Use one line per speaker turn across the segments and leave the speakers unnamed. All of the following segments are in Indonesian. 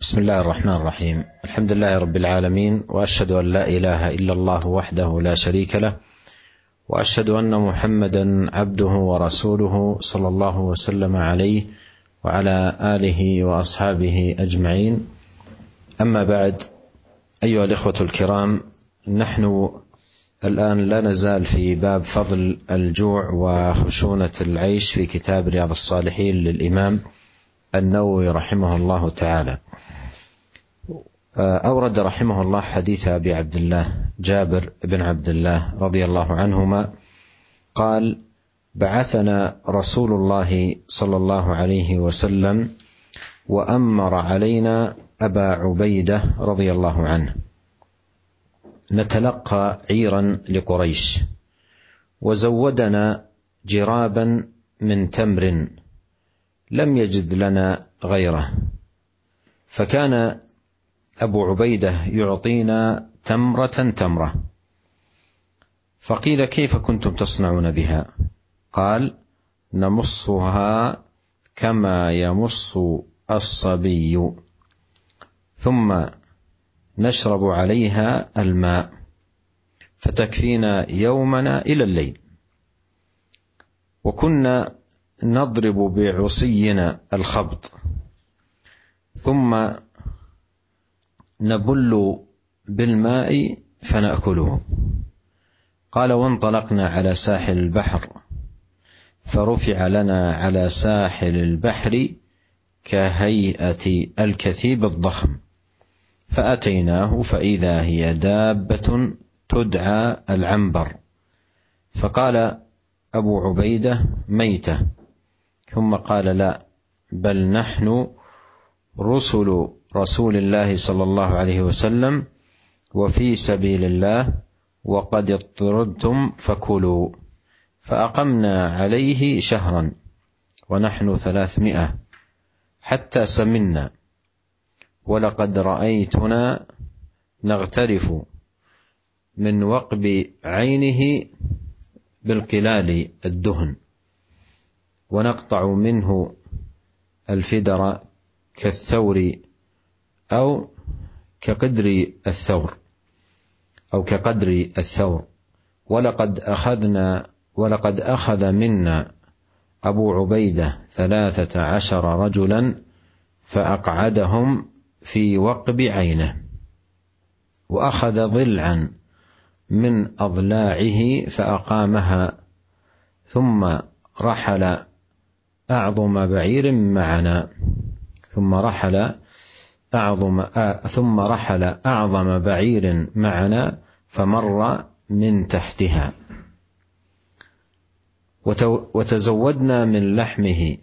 بسم الله الرحمن الرحيم. الحمد لله رب العالمين وأشهد أن لا إله إلا الله وحده لا شريك له وأشهد أن محمدا عبده ورسوله صلى الله وسلم عليه وعلى آله وأصحابه أجمعين. أما بعد أيها الإخوة الكرام نحن الآن لا نزال في باب فضل الجوع وخشونة العيش في كتاب رياض الصالحين للإمام النووي رحمه الله تعالى. أورد رحمه الله حديث أبي عبد الله جابر بن عبد الله رضي الله عنهما قال بعثنا رسول الله صلى الله عليه وسلم وأمر علينا أبا عبيدة رضي الله عنه. نتلقى عيرا لقريش وزودنا جرابا من تمر لم يجد لنا غيره. فكان أبو عبيدة يعطينا تمرة تمرة. فقيل كيف كنتم تصنعون بها؟ قال نمصها كما يمص الصبي. ثم نشرب عليها الماء فتكفينا يومنا إلى الليل. وكنا نضرب بعصينا الخبط. ثم نبل بالماء فنأكله. قال وانطلقنا على ساحل البحر فرفع لنا على ساحل البحر كهيئة الكثيب الضخم. فأتيناه فإذا هي دابة تدعى العنبر. فقال أبو عبيدة ميتة. ثم قال لا بل نحن رسل رسول الله صلى الله عليه وسلم وفي سبيل الله وقد اضطردتم فكلوا فأقمنا عليه شهرا ونحن ثلاثمائة حتى سمنا ولقد رأيتنا نغترف من وقب عينه بالقلال الدهن. ونقطع منه الفدر كالثور أو كقدر الثور أو كقدر الثور. ولقد أخذنا ولقد أخذ منا أبو عبيدة ثلاثة عشر رجلا فأقعدهم في وقب عينه وأخذ ضلعا من أضلاعه فأقامها ثم رحل أعظم بعير معنا. ثم رحل أعظم ثم رحل أعظم بعير معنا فمر من تحتها. وتزودنا من لحمه.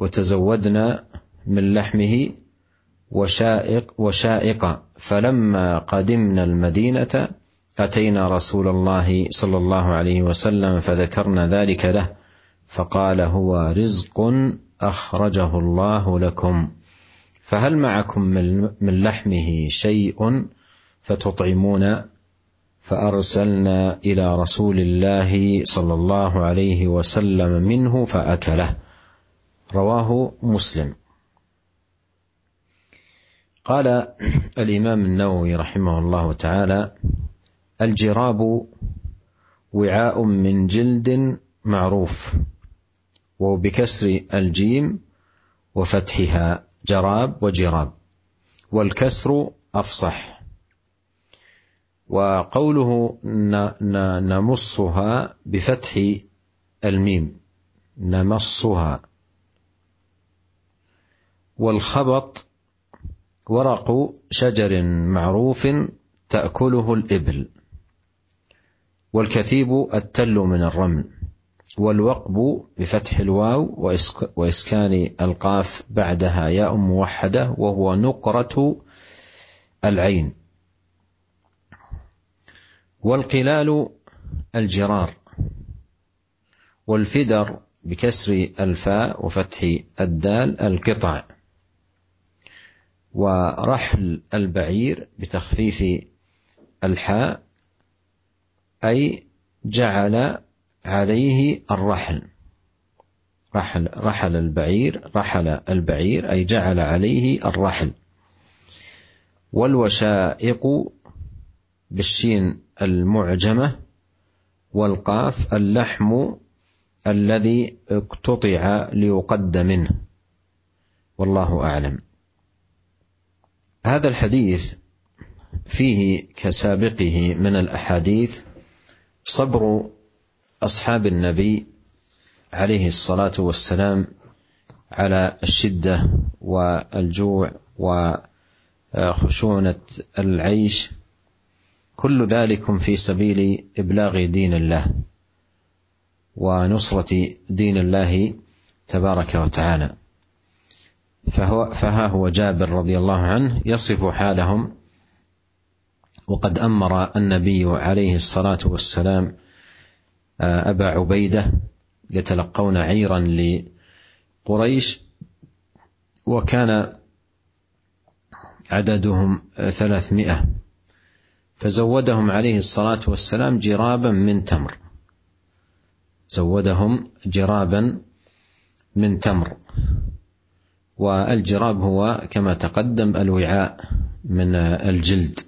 وتزودنا من لحمه وشائق وشائق. فلما قدمنا المدينة أتينا رسول الله صلى الله عليه وسلم فذكرنا ذلك له. فقال هو رزق أخرجه الله لكم. فهل معكم من لحمه شيء فتطعمون؟ فأرسلنا إلى رسول الله صلى الله عليه وسلم منه فأكله. رواه مسلم. قال الإمام النووي رحمه الله تعالى الجراب وعاء من جلد معروف. وبكسر الجيم وفتحها جراب وجراب والكسر أفصح. وقوله نمصها بفتح الميم نمصها. والخبط ورق شجر معروف تأكله الإبل والكثيب التل من الرمل. والوقب بفتح الواو وإسكان القاف بعدها ياء موحدة وهو نقرة العين. والقلال الجرار. والفدر بكسر الفاء وفتح الدال القطع. ورحل البعير بتخفيف الحاء أي جعل عليه الرحل. رحل رحل البعير رحل البعير أي جعل عليه الرحل. والوشائق بالشين المعجمة والقاف اللحم الذي اقتطع ليقد منه. والله أعلم. هذا الحديث فيه كسابقه من الأحاديث صبر أصحاب النبي عليه الصلاة والسلام على الشدة والجوع وخشونة العيش كل ذلك في سبيل إبلاغ دين الله ونصرة دين الله تبارك وتعالى. فهو فها هو جابر رضي الله عنه يصف حالهم وقد أمر النبي عليه الصلاة والسلام أبا عبيدة يتلقون عيرا لقريش وكان عددهم ثلاثمائة. فزودهم عليه الصلاة والسلام جرابا من تمر. زودهم جرابا من تمر. والجراب هو كما تقدم الوعاء من الجلد.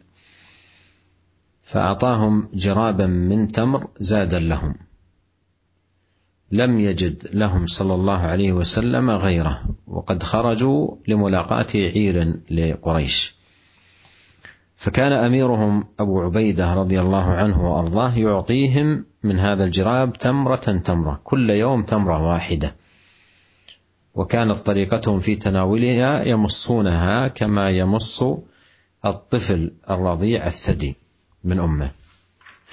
فأعطاهم جرابا من تمر زادا لهم. لم يجد لهم صلى الله عليه وسلم غيره وقد خرجوا لملاقاة عير لقريش. فكان أميرهم أبو عبيدة رضي الله عنه وأرضاه يعطيهم من هذا الجراب تمرة تمرة كل يوم تمرة واحدة. وكانت طريقتهم في تناولها يمصونها كما يمص الطفل الرضيع الثدي. من أمه.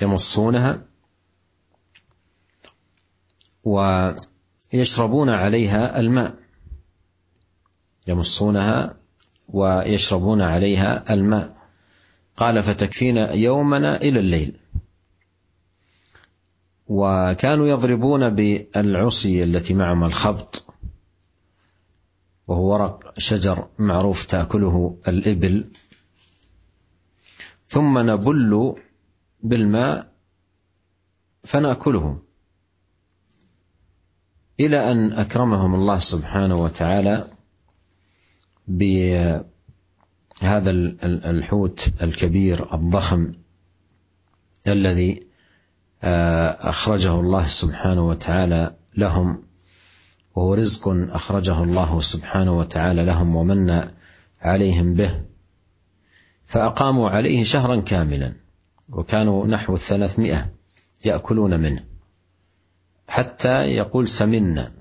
يمصونها ويشربون عليها الماء. يمصونها ويشربون عليها الماء. قال فتكفينا يومنا إلى الليل. وكانوا يضربون بالعصي التي معهم الخبط. وهو ورق شجر معروف تاكله الإبل. ثم نبل بالماء فنأكله. إلى أن أكرمهم الله سبحانه وتعالى بهذا الحوت الكبير الضخم الذي أخرجه الله سبحانه وتعالى لهم وهو رزق أخرجه الله سبحانه وتعالى لهم ومن عليهم به. فأقاموا عليه شهرا كاملا وكانوا نحو الثلاثمائة يأكلون منه حتى يقول سمنا.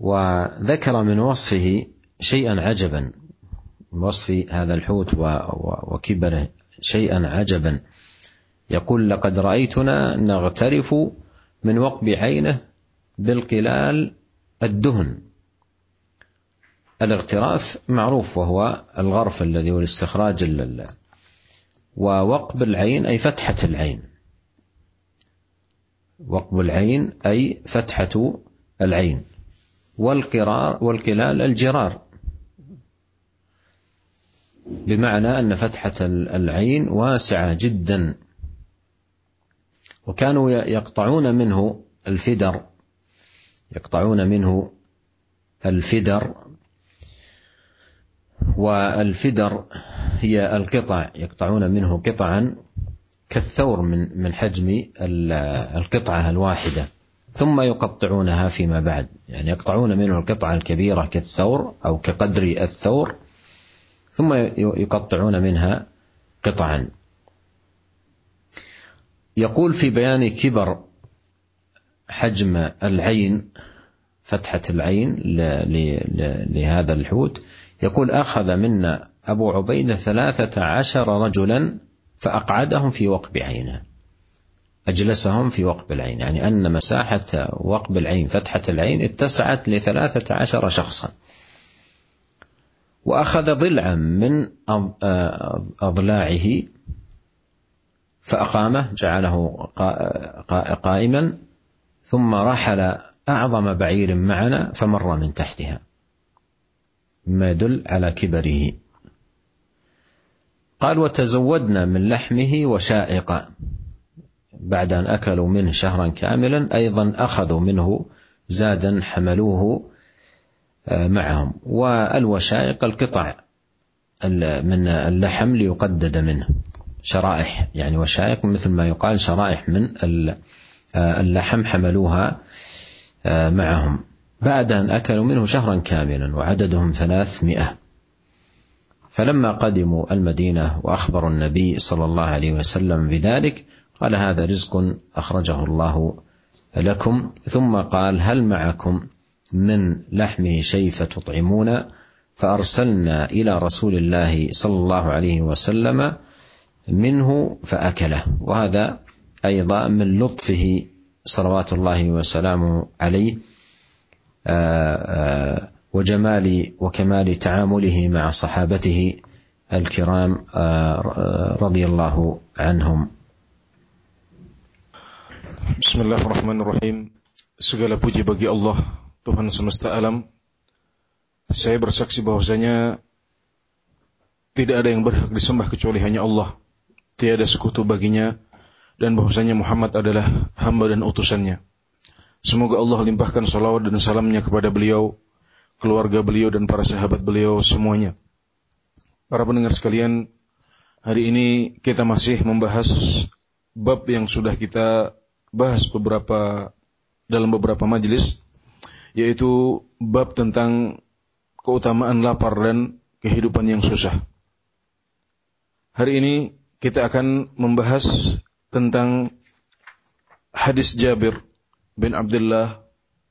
وذكر من وصفه شيئا عجبا وصف هذا الحوت وكبره شيئا عجبا. يقول لقد رأيتنا نغترف من وقب عينه بالقلال الدهن. الاغتراف معروف وهو الغرف الذي هو الاستخراج ووقب العين أي فتحة العين. وقب العين أي فتحة العين. والقرار والقلال الجرار. بمعنى أن فتحة العين واسعة جدا. وكانوا يقطعون منه الفدر. يقطعون منه الفدر. والفدر هي القطع يقطعون منه قطعا كالثور من من حجم القطعة الواحدة ثم يقطعونها فيما بعد. يعني يقطعون منه القطعة الكبيرة كالثور أو كقدر الثور ثم يقطعون منها قطعا. يقول في بيان كبر حجم العين فتحة العين لهذا الحوت يقول أخذ منا أبو عبيدة ثلاثة عشر رجلا فأقعدهم في وقب عينه. أجلسهم في وقب العين يعني أن مساحة وقب العين فتحة العين اتسعت لثلاثة عشر شخصا. وأخذ ضلعا من أضلاعه فأقامه جعله قائما ثم رحل أعظم بعير معنا فمر من تحتها. مما يدل على كبره. قال وتزودنا من لحمه وشائقا بعد أن أكلوا منه شهرا كاملا أيضا أخذوا منه زادا حملوه معهم. والوشائق القطع من اللحم ليقدد منه. شرائح يعني وشائق مثل ما يقال شرائح من اللحم حملوها معهم. بعد أن أكلوا منه شهرا كاملا وعددهم ثلاثمائة. فلما قدموا المدينة وأخبروا النبي صلى الله عليه وسلم بذلك قال هذا رزق أخرجه الله لكم. ثم قال هل معكم من لحمه شيء فتطعمون فأرسلنا إلى رسول الله صلى الله عليه وسلم منه فأكله. وهذا أيضا من لطفه صلوات الله وسلامه عليه. وجمال وكمال تعامله مع صحابته الكرام رضي الله عنهم
Bismillahirrahmanirrahim. Segala puji bagi Allah, Tuhan semesta alam. Saya bersaksi bahwasanya tidak ada yang berhak disembah kecuali hanya Allah. Tiada sekutu baginya dan bahwasanya Muhammad adalah hamba dan utusannya. Semoga Allah limpahkan salawat dan salamnya kepada beliau, keluarga beliau dan para sahabat beliau semuanya. Para pendengar sekalian, hari ini kita masih membahas bab yang sudah kita bahas beberapa dalam beberapa majelis yaitu bab tentang keutamaan lapar dan kehidupan yang susah. Hari ini kita akan membahas tentang hadis Jabir bin Abdullah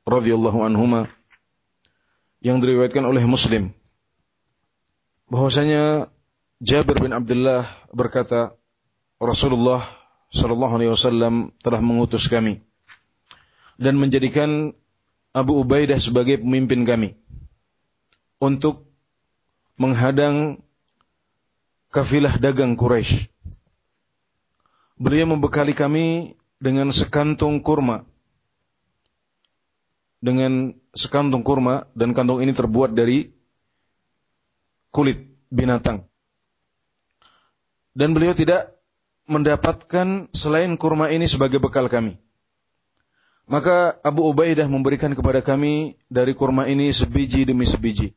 radhiyallahu anhuma yang diriwayatkan oleh Muslim bahwasanya Jabir bin Abdullah berkata Rasulullah Shallallahu Alaihi Wasallam telah mengutus kami dan menjadikan Abu Ubaidah sebagai pemimpin kami untuk menghadang kafilah dagang Quraisy. Beliau membekali kami dengan sekantung kurma. Dengan sekantung kurma dan kantong ini terbuat dari kulit binatang. Dan beliau tidak mendapatkan selain kurma ini sebagai bekal kami. Maka Abu Ubaidah memberikan kepada kami dari kurma ini sebiji demi sebiji.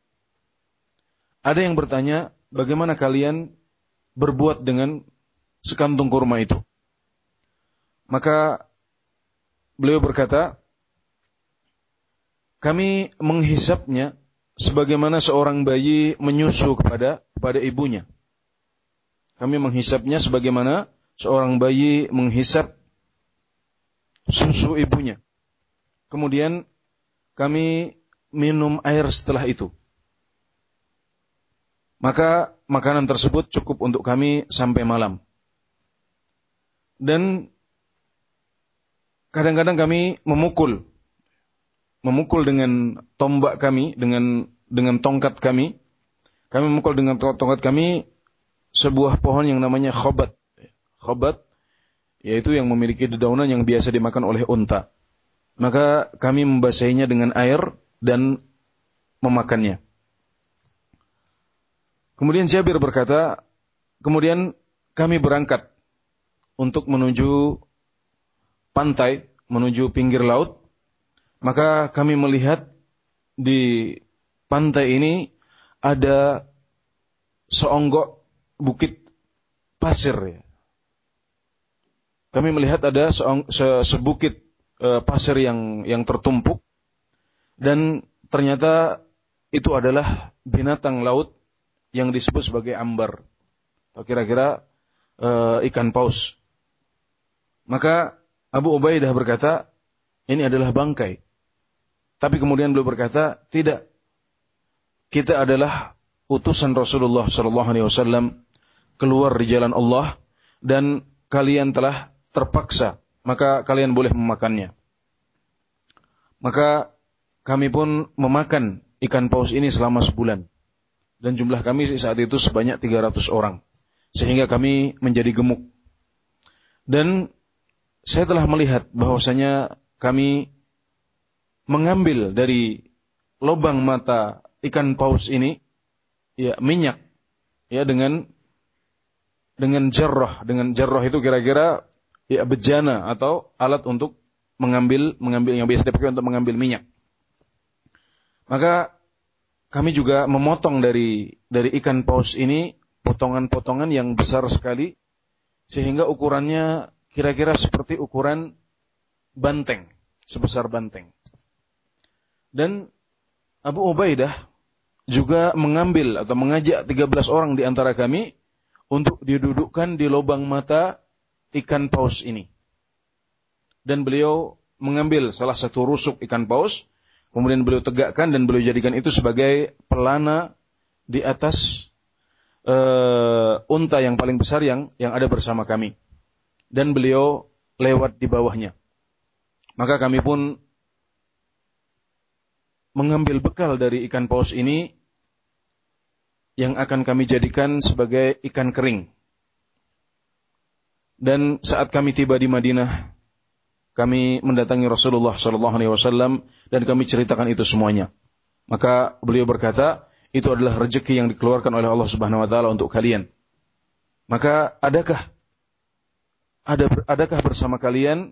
Ada yang bertanya, bagaimana kalian berbuat dengan sekantung kurma itu? Maka beliau berkata, kami menghisapnya sebagaimana seorang bayi menyusu kepada kepada ibunya. Kami menghisapnya sebagaimana seorang bayi menghisap susu ibunya. Kemudian kami minum air setelah itu. Maka makanan tersebut cukup untuk kami sampai malam. Dan kadang-kadang kami memukul memukul dengan tombak kami dengan dengan tongkat kami kami memukul dengan tongkat kami sebuah pohon yang namanya khobat khobat yaitu yang memiliki dedaunan yang biasa dimakan oleh unta. Maka kami membasahinya dengan air dan memakannya. Kemudian Jabir berkata, kemudian kami berangkat untuk menuju pantai, menuju pinggir laut. Maka kami melihat di pantai ini ada seonggok bukit pasir ya kami melihat ada se se sebukit e, pasir yang yang tertumpuk dan ternyata itu adalah binatang laut yang disebut sebagai ambar atau kira-kira e, ikan paus. Maka Abu Ubaidah berkata, ini adalah bangkai. Tapi kemudian beliau berkata, tidak. Kita adalah utusan Rasulullah Sallallahu Alaihi Wasallam keluar di jalan Allah dan kalian telah terpaksa, maka kalian boleh memakannya. Maka kami pun memakan ikan paus ini selama sebulan. Dan jumlah kami saat itu sebanyak 300 orang. Sehingga kami menjadi gemuk. Dan saya telah melihat bahwasanya kami mengambil dari lubang mata ikan paus ini ya minyak ya dengan dengan jarrah dengan jarrah itu kira-kira ya bejana atau alat untuk mengambil mengambil yang biasa dipakai untuk mengambil minyak. Maka kami juga memotong dari dari ikan paus ini potongan-potongan yang besar sekali sehingga ukurannya kira-kira seperti ukuran banteng, sebesar banteng. Dan Abu Ubaidah juga mengambil atau mengajak 13 orang di antara kami untuk didudukkan di lubang mata ikan paus ini. Dan beliau mengambil salah satu rusuk ikan paus, kemudian beliau tegakkan dan beliau jadikan itu sebagai pelana di atas uh, unta yang paling besar yang yang ada bersama kami. Dan beliau lewat di bawahnya. Maka kami pun mengambil bekal dari ikan paus ini yang akan kami jadikan sebagai ikan kering. Dan saat kami tiba di Madinah, kami mendatangi Rasulullah Shallallahu Alaihi Wasallam dan kami ceritakan itu semuanya. Maka beliau berkata, itu adalah rezeki yang dikeluarkan oleh Allah Subhanahu Wa Taala untuk kalian. Maka adakah ada adakah bersama kalian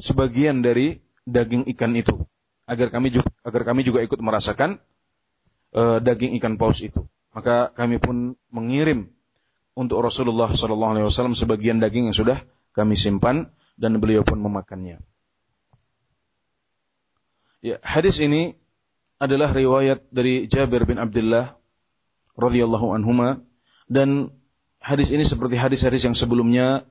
sebagian dari daging ikan itu agar kami juga agar kami juga ikut merasakan uh, daging ikan paus itu. Maka kami pun mengirim untuk Rasulullah Sallallahu Alaihi Wasallam sebagian daging yang sudah kami simpan dan beliau pun memakannya. Ya, hadis ini adalah riwayat dari Jabir bin Abdullah radhiyallahu anhuma dan hadis ini seperti hadis-hadis yang sebelumnya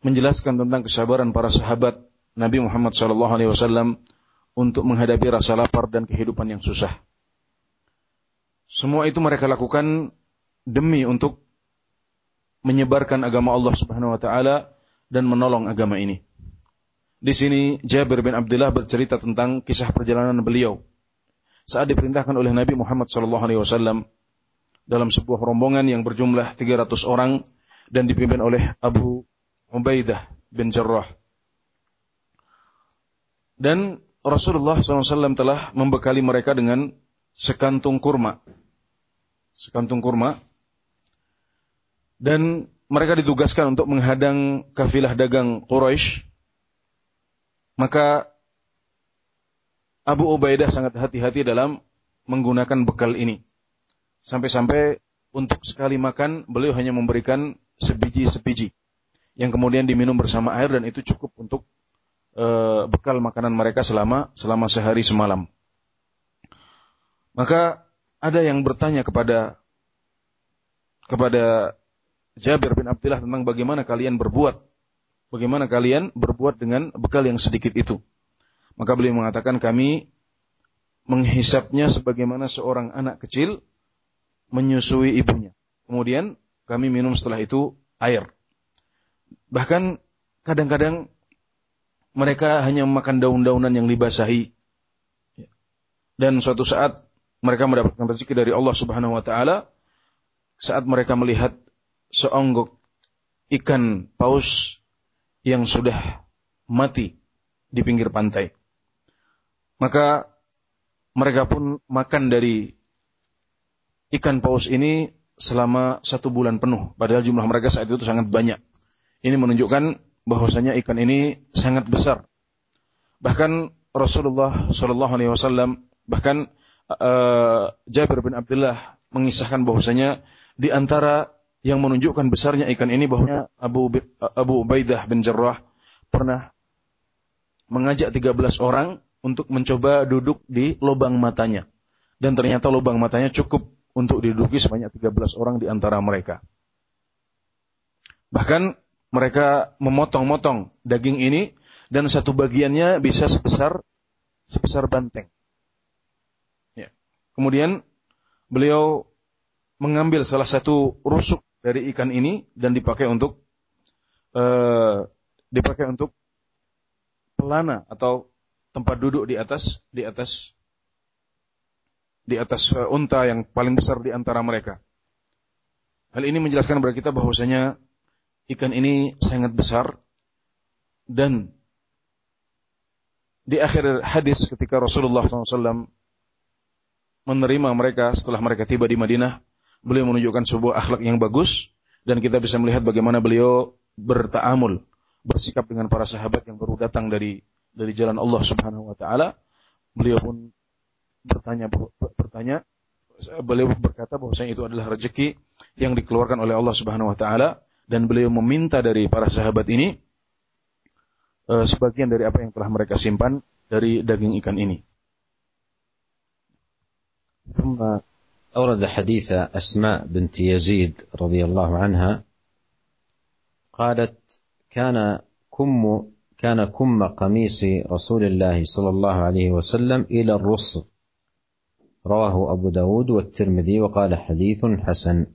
menjelaskan tentang kesabaran para sahabat Nabi Muhammad sallallahu alaihi wasallam untuk menghadapi rasa lapar dan kehidupan yang susah. Semua itu mereka lakukan demi untuk menyebarkan agama Allah Subhanahu wa taala dan menolong agama ini. Di sini Jabir bin Abdullah bercerita tentang kisah perjalanan beliau saat diperintahkan oleh Nabi Muhammad SAW dalam sebuah rombongan yang berjumlah 300 orang dan dipimpin oleh Abu Ubaidah bin Jarrah. Dan Rasulullah SAW telah membekali mereka dengan sekantung kurma. Sekantung kurma. Dan mereka ditugaskan untuk menghadang kafilah dagang Quraisy. Maka Abu Ubaidah sangat hati-hati dalam menggunakan bekal ini. Sampai-sampai untuk sekali makan beliau hanya memberikan sebiji-sebiji yang kemudian diminum bersama air dan itu cukup untuk uh, bekal makanan mereka selama selama sehari semalam. Maka ada yang bertanya kepada kepada Jabir bin Abdullah tentang bagaimana kalian berbuat. Bagaimana kalian berbuat dengan bekal yang sedikit itu. Maka beliau mengatakan kami menghisapnya sebagaimana seorang anak kecil menyusui ibunya. Kemudian kami minum setelah itu air. Bahkan kadang-kadang mereka hanya memakan daun-daunan yang dibasahi. Dan suatu saat mereka mendapatkan rezeki dari Allah Subhanahu wa taala saat mereka melihat seonggok ikan paus yang sudah mati di pinggir pantai. Maka mereka pun makan dari ikan paus ini selama satu bulan penuh. Padahal jumlah mereka saat itu sangat banyak. Ini menunjukkan bahwasanya ikan ini sangat besar. Bahkan Rasulullah Shallallahu Alaihi Wasallam bahkan uh, Jabir bin Abdullah mengisahkan bahwasanya di antara yang menunjukkan besarnya ikan ini bahwa Abu Abu Ubaidah bin Jarrah pernah mengajak 13 orang untuk mencoba duduk di lubang matanya. Dan ternyata lubang matanya cukup untuk diduduki sebanyak 13 orang di antara mereka. Bahkan mereka memotong-motong daging ini dan satu bagiannya bisa sebesar sebesar banteng. Kemudian beliau mengambil salah satu rusuk dari ikan ini dan dipakai untuk uh, dipakai untuk pelana atau tempat duduk di atas di atas di atas uh, unta yang paling besar di antara mereka. Hal ini menjelaskan kepada kita bahwasanya ikan ini sangat besar dan di akhir hadis ketika Rasulullah SAW menerima mereka setelah mereka tiba di Madinah. Beliau menunjukkan sebuah akhlak yang bagus dan kita bisa melihat bagaimana beliau bertaamul, bersikap dengan para sahabat yang baru datang dari dari jalan Allah Subhanahu wa taala. Beliau pun bertanya bertanya beliau berkata bahwasanya itu adalah rezeki yang dikeluarkan oleh Allah Subhanahu wa taala dan beliau meminta dari para sahabat ini uh, sebagian dari apa yang telah mereka simpan dari daging ikan ini.
ثم أورد حديث أسماء بنت يزيد رضي الله عنها قالت كان كم كان كم قميص رسول الله صلى الله عليه وسلم إلى الرص رواه أبو داود والترمذي وقال حديث حسن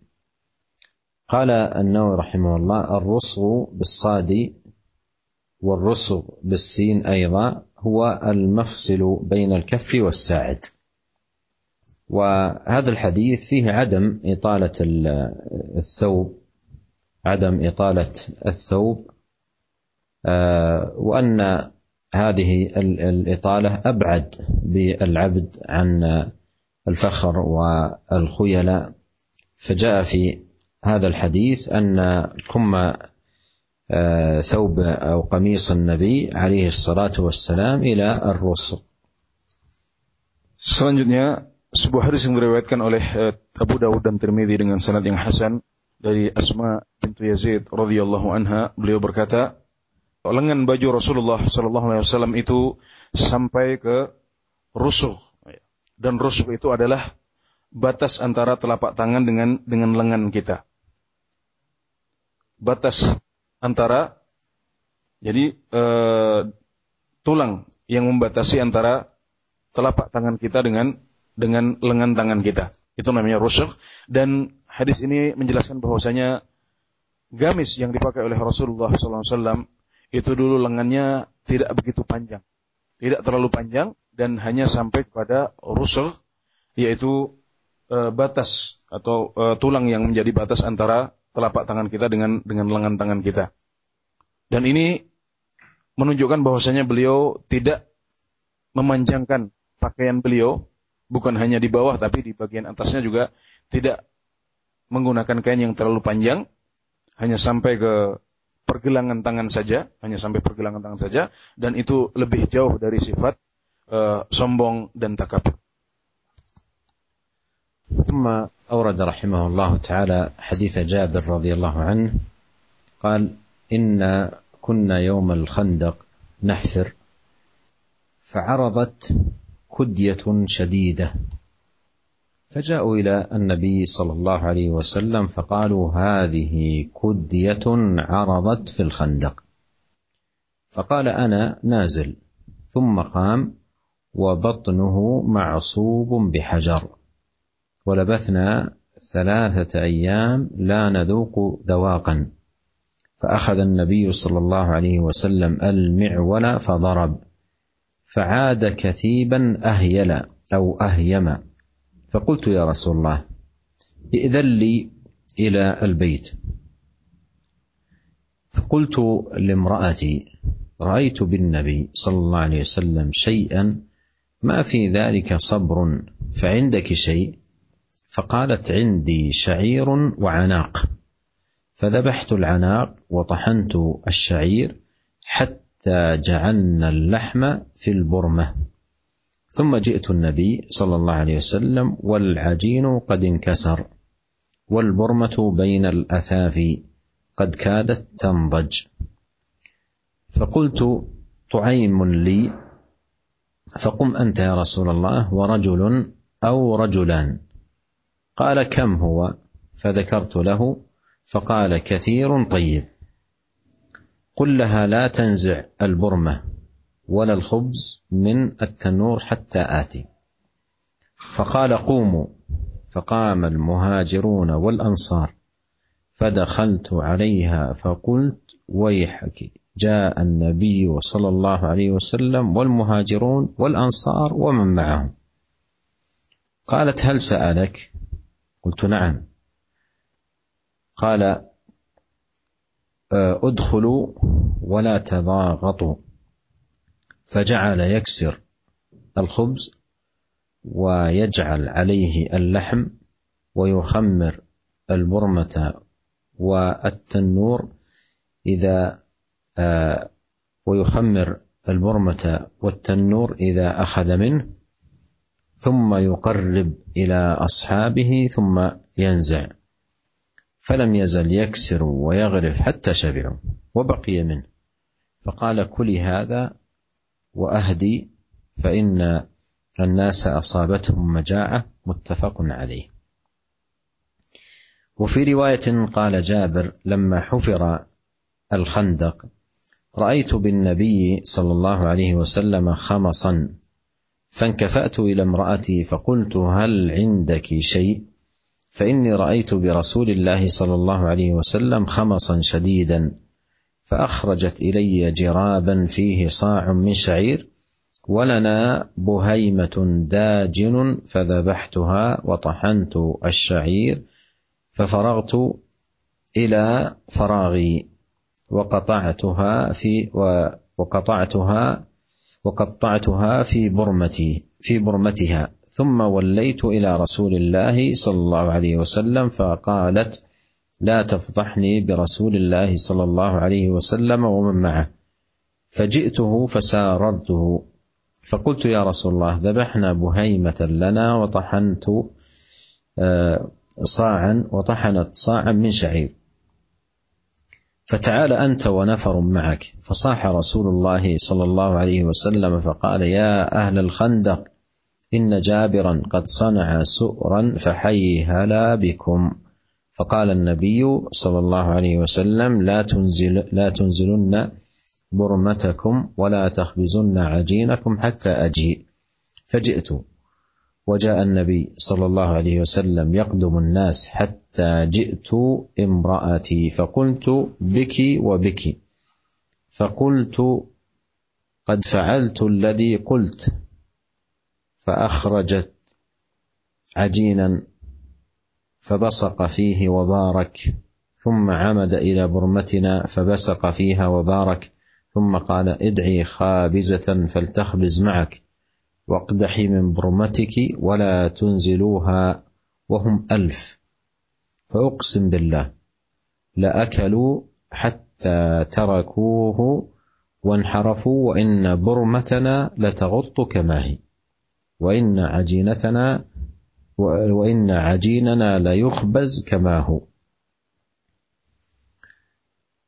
قال النووي رحمه الله الرص بالصاد والرص بالسين أيضا هو المفصل بين الكف والساعد. وهذا الحديث فيه عدم إطالة الثوب عدم إطالة الثوب. آه، وأن هذه الإطالة أبعد بالعبد عن الفخر والخيلاء. فجاء في هذا الحديث أن كم آه، ثوب أو قميص النبي عليه الصلاة والسلام إلى الرسل
Selanjutnya sebuah hadis yang diriwayatkan oleh uh, Abu Dawud dan Tirmidzi dengan sanad yang hasan dari Asma bintu Yazid radhiyallahu anha beliau berkata lengan baju Rasulullah sallallahu alaihi wasallam itu sampai ke rusuk dan rusuk itu adalah batas antara telapak tangan dengan dengan lengan kita batas antara jadi uh, tulang yang membatasi antara telapak tangan kita dengan dengan lengan tangan kita. Itu namanya rusuk. Dan hadis ini menjelaskan bahwasanya gamis yang dipakai oleh Rasulullah SAW itu dulu lengannya tidak begitu panjang. Tidak terlalu panjang dan hanya sampai kepada rusuk, yaitu e, batas atau e, tulang yang menjadi batas antara telapak tangan kita dengan dengan lengan tangan kita. Dan ini menunjukkan bahwasanya beliau tidak memanjangkan pakaian beliau bukan hanya di bawah tapi di bagian atasnya juga tidak menggunakan kain yang terlalu panjang hanya sampai ke pergelangan tangan saja hanya sampai pergelangan tangan saja dan itu lebih jauh dari sifat uh, sombong dan takabur
أورد رحمه الله تعالى حديث جابر رضي الله عنه قال إن كنا يوم الخندق نحفر فعرضت كدية شديدة. فجاءوا إلى النبي صلى الله عليه وسلم فقالوا هذه كدية عرضت في الخندق. فقال أنا نازل. ثم قام وبطنه معصوب بحجر. ولبثنا ثلاثة أيام لا نذوق ذواقا فأخذ النبي صلى الله عليه وسلم المعول فضرب. فعاد كثيبا أهيل أو أهيم. فقلت يا رسول الله ائذن لي إلى البيت. فقلت لامرأتي رأيت بالنبي صلى الله عليه وسلم شيئا ما في ذلك صبر فعندك شيء؟ فقالت عندي شعير وعناق. فذبحت العناق وطحنت الشعير حتى جعلنا اللحم في البرمة. ثم جئت النبي صلى الله عليه وسلم والعجين قد انكسر والبرمة بين الاثافي قد كادت تنضج. فقلت طعيم لي فقم أنت يا رسول الله ورجل أو رجلان. قال كم هو؟ فذكرت له فقال كثير طيب. قل لها لا تنزع البرمة ولا الخبز من التنور حتى آتي. فقال قوموا. فقام المهاجرون والأنصار. فدخلت عليها فقلت ويحك. جاء النبي صلى الله عليه وسلم والمهاجرون والأنصار ومن معهم. قالت هل سألك؟ قلت نعم. قال ادخلوا ولا تضاغطوا. فجعل يكسر الخبز ويجعل عليه اللحم ويخمر البرمه والتنور إذا ويخمر البرمة والتنور إذا أخذ منه. ثم يقرب إلى أصحابه ثم ينزع. فلم يزل يكسر ويغرف حتى شبعوا وبقي منه. فقال كلي هذا وأهدي فإن الناس أصابتهم مجاعة متفق عليه. وفي رواية قال جابر لما حفر الخندق رأيت بالنبي صلى الله عليه وسلم خمصا فانكفأت إلى امرأتي فقلت هل عندك شيء؟ فإني رأيت برسول الله صلى الله عليه وسلم خمصا شديدا فأخرجت إلي جرابا فيه صاع من شعير ولنا بهيمة داجن فذبحتها وطحنت الشعير ففرغت إلى فراغي وقطعتها في وقطعتها وقطعتها في برمتي في برمتها. ثم وليت إلى رسول الله صلى الله عليه وسلم فقالت لا تفضحني برسول الله صلى الله عليه وسلم ومن معه. فجئته فساررته. فقلت يا رسول الله ذبحنا بهيمة لنا وطحنت صاعا وطحنت صاعا من شعير. فتعال أنت ونفر معك. فصاح رسول الله صلى الله عليه وسلم فقال يا أهل الخندق إن جابرا قد صنع سؤرا فحي هلا بكم. فقال النبي صلى الله عليه وسلم لا تنزل لا تنزلن برمتكم ولا تخبزن عجينكم حتى أجيء. فجئت. وجاء النبي صلى الله عليه وسلم يقدم الناس حتى جئت امرأتي فقلت بك وبك. فقلت قد فعلت الذي قلت. فأخرجت عجينا فبصق فيه وبارك. ثم عمد إلى برمتنا فبسق فيها وبارك. ثم قال ادعي خابزة فلتخبز معك. واقدحي من برمتك ولا تنزلوها وهم ألف. فأقسم بالله لأكلوا حتى تركوه وانحرفوا وإن برمتنا لتغط كما هي. وإن عجينتنا وإن عجيننا ليخبز كما هو.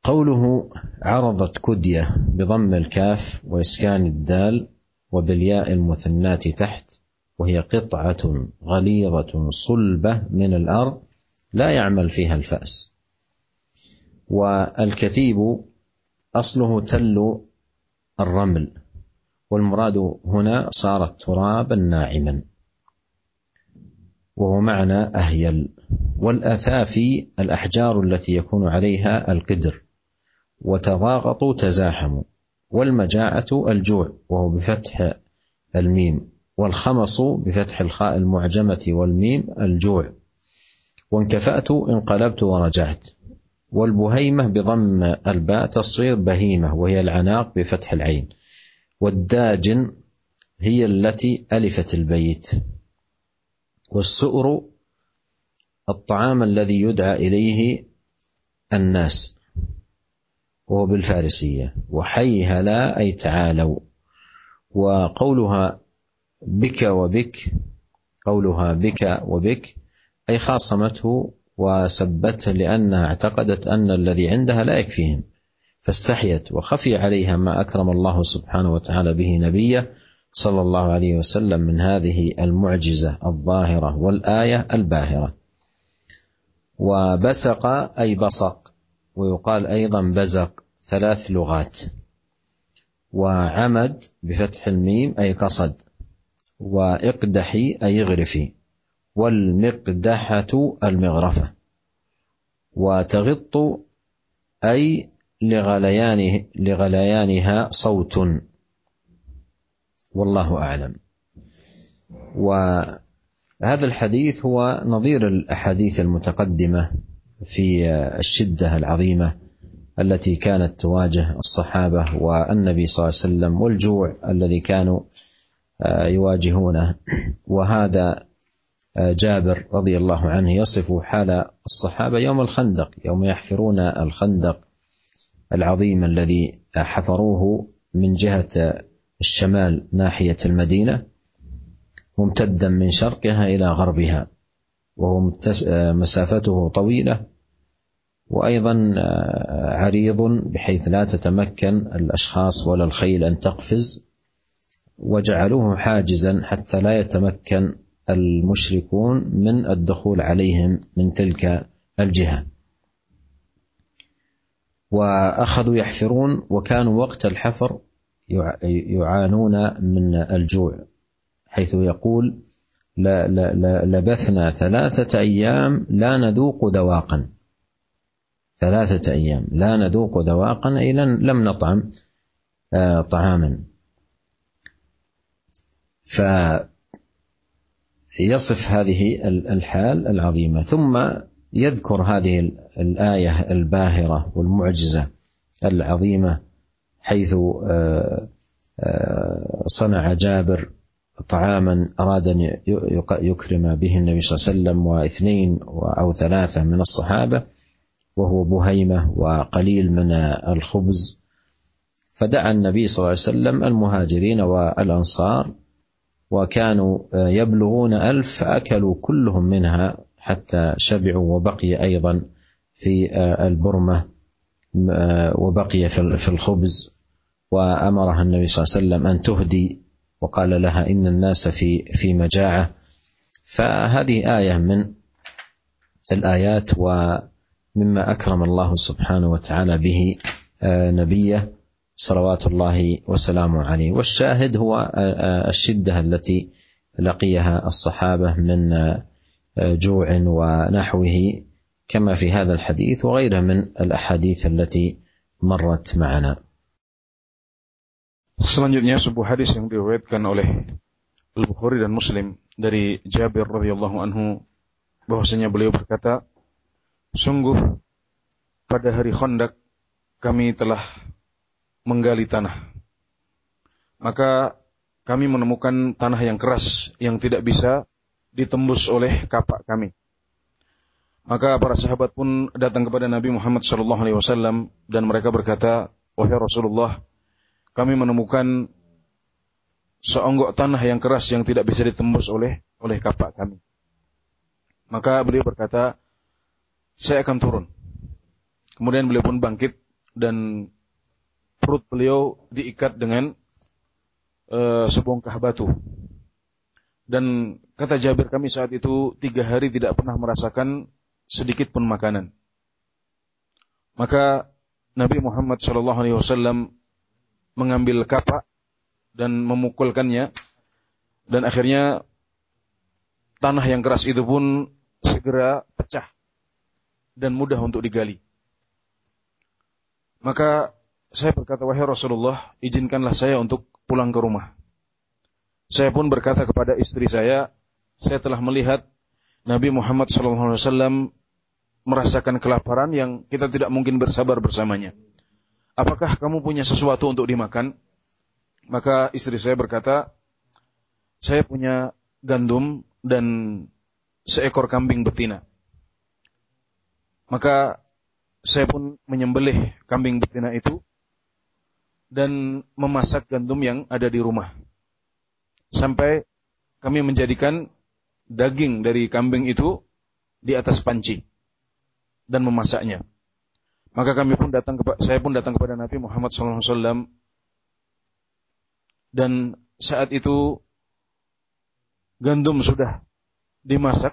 قوله عرضت كدية بضم الكاف وإسكان الدال وبالياء المثنات تحت وهي قطعة غليظة صلبة من الأرض لا يعمل فيها الفأس. والكثيب أصله تل الرمل والمراد هنا صارت ترابا ناعما وهو معنى أهيل. والأثافي الأحجار التي يكون عليها القدر وتضاغطوا تزاحموا والمجاعة الجوع وهو بفتح الميم والخمص بفتح الخاء المعجمة والميم الجوع. وانكفأت انقلبت ورجعت. والبهيمة بضم الباء تصغير بهيمة وهي العناق بفتح العين. والداجن هي التي ألفت البيت. والسؤر الطعام الذي يدعى إليه الناس. وهو بالفارسية. وحي هلا أي تعالوا. وقولها بك وبك قولها بك وبك أي خاصمته وسبته لأنها اعتقدت أن الذي عندها لا يكفيهم. فاستحيت وخفي عليها ما أكرم الله سبحانه وتعالى به نبيه صلى الله عليه وسلم من هذه المعجزة الظاهرة والآية الباهرة. وبسق أي بصق ويقال أيضا بزق ثلاث لغات. وعمد بفتح الميم أي قصد. وإقدحي أي اغرفي. والمقدحة المغرفة. وتغط أي لغليانه لغليانها صوت. والله أعلم. وهذا الحديث هو نظير الأحاديث المتقدمة. في الشدة العظيمة التي كانت تواجه الصحابة والنبي صلى الله عليه وسلم والجوع الذي كانوا يواجهونه. وهذا جابر رضي الله عنه يصف حال الصحابة يوم الخندق يوم يحفرون الخندق العظيم الذي حفروه من جهة الشمال ناحية المدينة ممتدا من شرقها إلى غربها. وهو مسافته طويلة وأيضا عريض بحيث لا تتمكن الأشخاص ولا الخيل أن تقفز وجعلوه حاجزا حتى لا يتمكن المشركون من الدخول عليهم من تلك الجهة. وأخذوا يحفرون وكانوا وقت الحفر يعانون من الجوع حيث يقول لبثنا ثلاثة أيام لا نذوق ذواقا ثلاثة أيام لا نذوق ذواقا أي لم نطعم آه، طعاما. فيصف هذه الحال العظيمة. ثم يذكر هذه الآية الباهرة والمعجزة العظيمة حيث آه، آه، صنع جابر طعاما أراد أن يكرم به النبي صلى الله عليه وسلم واثنين أو ثلاثة من الصحابة وهو بهيمة وقليل من الخبز. فدعا النبي صلى الله عليه وسلم المهاجرين والأنصار وكانوا يبلغون ألف فأكلوا كلهم منها حتى شبعوا وبقي أيضا في البرمة وبقي في الخبز. وأمرها النبي صلى الله عليه وسلم أن تهدي وقال لها إن الناس في في مجاعة. فهذه آية من الآيات ومما أكرم الله سبحانه وتعالى به نبيه صلوات الله وسلامه عليه. والشاهد هو الشدة التي لقيها الصحابة من جوع ونحوه كما في هذا الحديث وغيره من الأحاديث التي مرت معنا.
Selanjutnya sebuah hadis yang diriwayatkan oleh Al-Bukhari dan Muslim dari Jabir radhiyallahu anhu bahwasanya beliau berkata, "Sungguh pada hari Khandaq kami telah menggali tanah. Maka kami menemukan tanah yang keras yang tidak bisa ditembus oleh kapak kami. Maka para sahabat pun datang kepada Nabi Muhammad SAW dan mereka berkata, wahai Rasulullah, kami menemukan seonggok tanah yang keras yang tidak bisa ditembus oleh oleh kapak kami. Maka beliau berkata, saya akan turun. Kemudian beliau pun bangkit dan perut beliau diikat dengan uh, sebongkah batu. Dan kata Jabir kami saat itu tiga hari tidak pernah merasakan sedikit pun makanan. Maka Nabi Muhammad SAW mengambil kapak dan memukulkannya dan akhirnya tanah yang keras itu pun segera pecah dan mudah untuk digali. Maka saya berkata, wahai Rasulullah, izinkanlah saya untuk pulang ke rumah. Saya pun berkata kepada istri saya, saya telah melihat Nabi Muhammad SAW merasakan kelaparan yang kita tidak mungkin bersabar bersamanya apakah kamu punya sesuatu untuk dimakan? Maka istri saya berkata, saya punya gandum dan seekor kambing betina. Maka saya pun menyembelih kambing betina itu dan memasak gandum yang ada di rumah. Sampai kami menjadikan daging dari kambing itu di atas panci dan memasaknya. Maka kami pun datang kepada saya pun datang kepada Nabi Muhammad SAW dan saat itu gandum sudah dimasak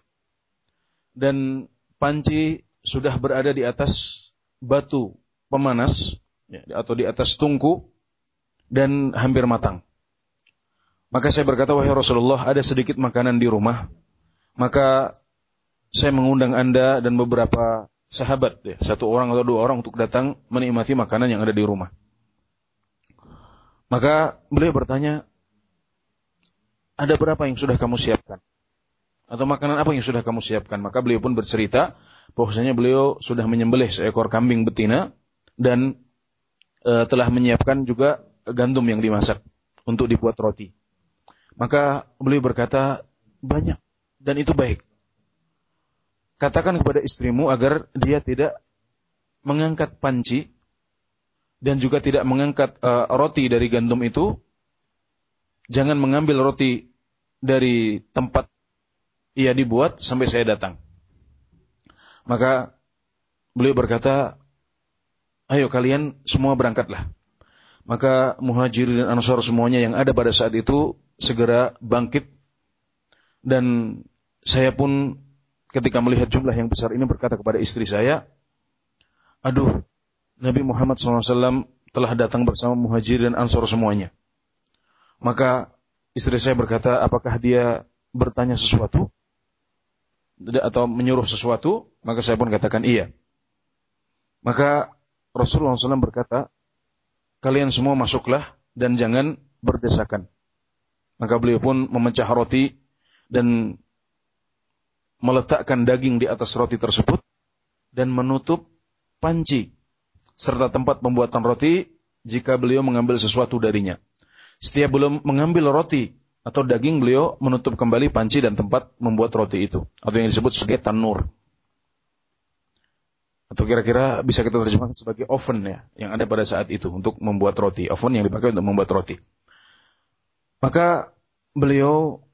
dan panci sudah berada di atas batu pemanas ya, atau di atas tungku dan hampir matang. Maka saya berkata, wahai Rasulullah, ada sedikit makanan di rumah. Maka saya mengundang Anda dan beberapa sahabat ya, satu orang atau dua orang untuk datang menikmati makanan yang ada di rumah. Maka beliau bertanya, ada berapa yang sudah kamu siapkan? Atau makanan apa yang sudah kamu siapkan? Maka beliau pun bercerita bahwasanya beliau sudah menyembelih seekor kambing betina dan e, telah menyiapkan juga gandum yang dimasak untuk dibuat roti. Maka beliau berkata, banyak dan itu baik katakan kepada istrimu agar dia tidak mengangkat panci dan juga tidak mengangkat uh, roti dari gandum itu, jangan mengambil roti dari tempat ia dibuat sampai saya datang. Maka beliau berkata, ayo kalian semua berangkatlah. Maka muhajir dan ansar semuanya yang ada pada saat itu segera bangkit. Dan saya pun ketika melihat jumlah yang besar ini berkata kepada istri saya, aduh, Nabi Muhammad SAW telah datang bersama muhajir dan ansar semuanya. Maka istri saya berkata, apakah dia bertanya sesuatu? atau menyuruh sesuatu, maka saya pun katakan iya. Maka Rasulullah SAW berkata, kalian semua masuklah dan jangan berdesakan. Maka beliau pun memecah roti dan meletakkan daging di atas roti tersebut dan menutup panci serta tempat pembuatan roti jika beliau mengambil sesuatu darinya. Setiap belum mengambil roti atau daging beliau menutup kembali panci dan tempat membuat roti itu atau yang disebut sebagai tanur atau kira-kira bisa kita terjemahkan sebagai oven ya yang ada pada saat itu untuk membuat roti oven yang dipakai untuk membuat roti maka beliau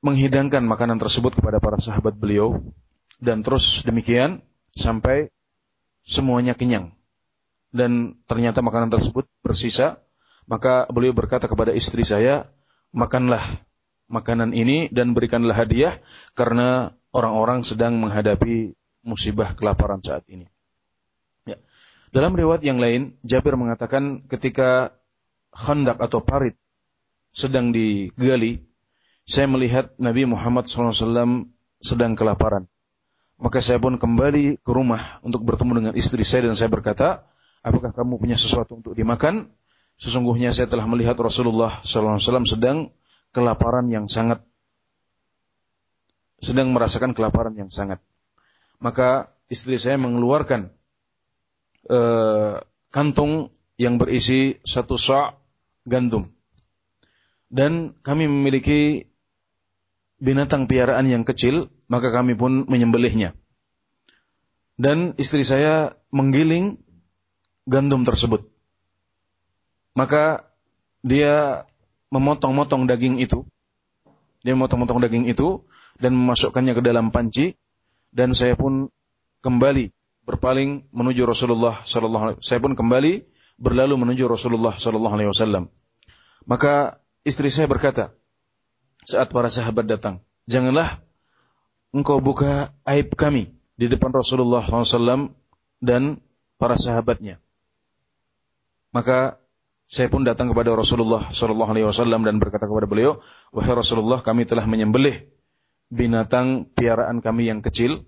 menghidangkan makanan tersebut kepada para sahabat beliau dan terus demikian sampai semuanya kenyang dan ternyata makanan tersebut bersisa maka beliau berkata kepada istri saya makanlah makanan ini dan berikanlah hadiah karena orang-orang sedang menghadapi musibah kelaparan saat ini. Ya. Dalam riwayat yang lain, Jabir mengatakan ketika khandak atau parit sedang digali, saya melihat Nabi Muhammad SAW sedang kelaparan. Maka saya pun kembali ke rumah untuk bertemu dengan istri saya dan saya berkata, apakah kamu punya sesuatu untuk dimakan? Sesungguhnya saya telah melihat Rasulullah SAW sedang kelaparan yang sangat, sedang merasakan kelaparan yang sangat. Maka istri saya mengeluarkan uh, kantung yang berisi satu sa' gandum. Dan kami memiliki binatang piaraan yang kecil, maka kami pun menyembelihnya. Dan istri saya menggiling gandum tersebut maka dia memotong-motong daging itu. Dia memotong-motong daging itu dan memasukkannya ke dalam panci dan saya pun kembali berpaling menuju Rasulullah sallallahu alaihi saya pun kembali berlalu menuju Rasulullah sallallahu alaihi wasallam. Maka istri saya berkata saat para sahabat datang, "Janganlah engkau buka aib kami di depan Rasulullah SAW dan para sahabatnya." Maka saya pun datang kepada Rasulullah Wasallam dan berkata kepada beliau, wahai Rasulullah, kami telah menyembelih binatang piaraan kami yang kecil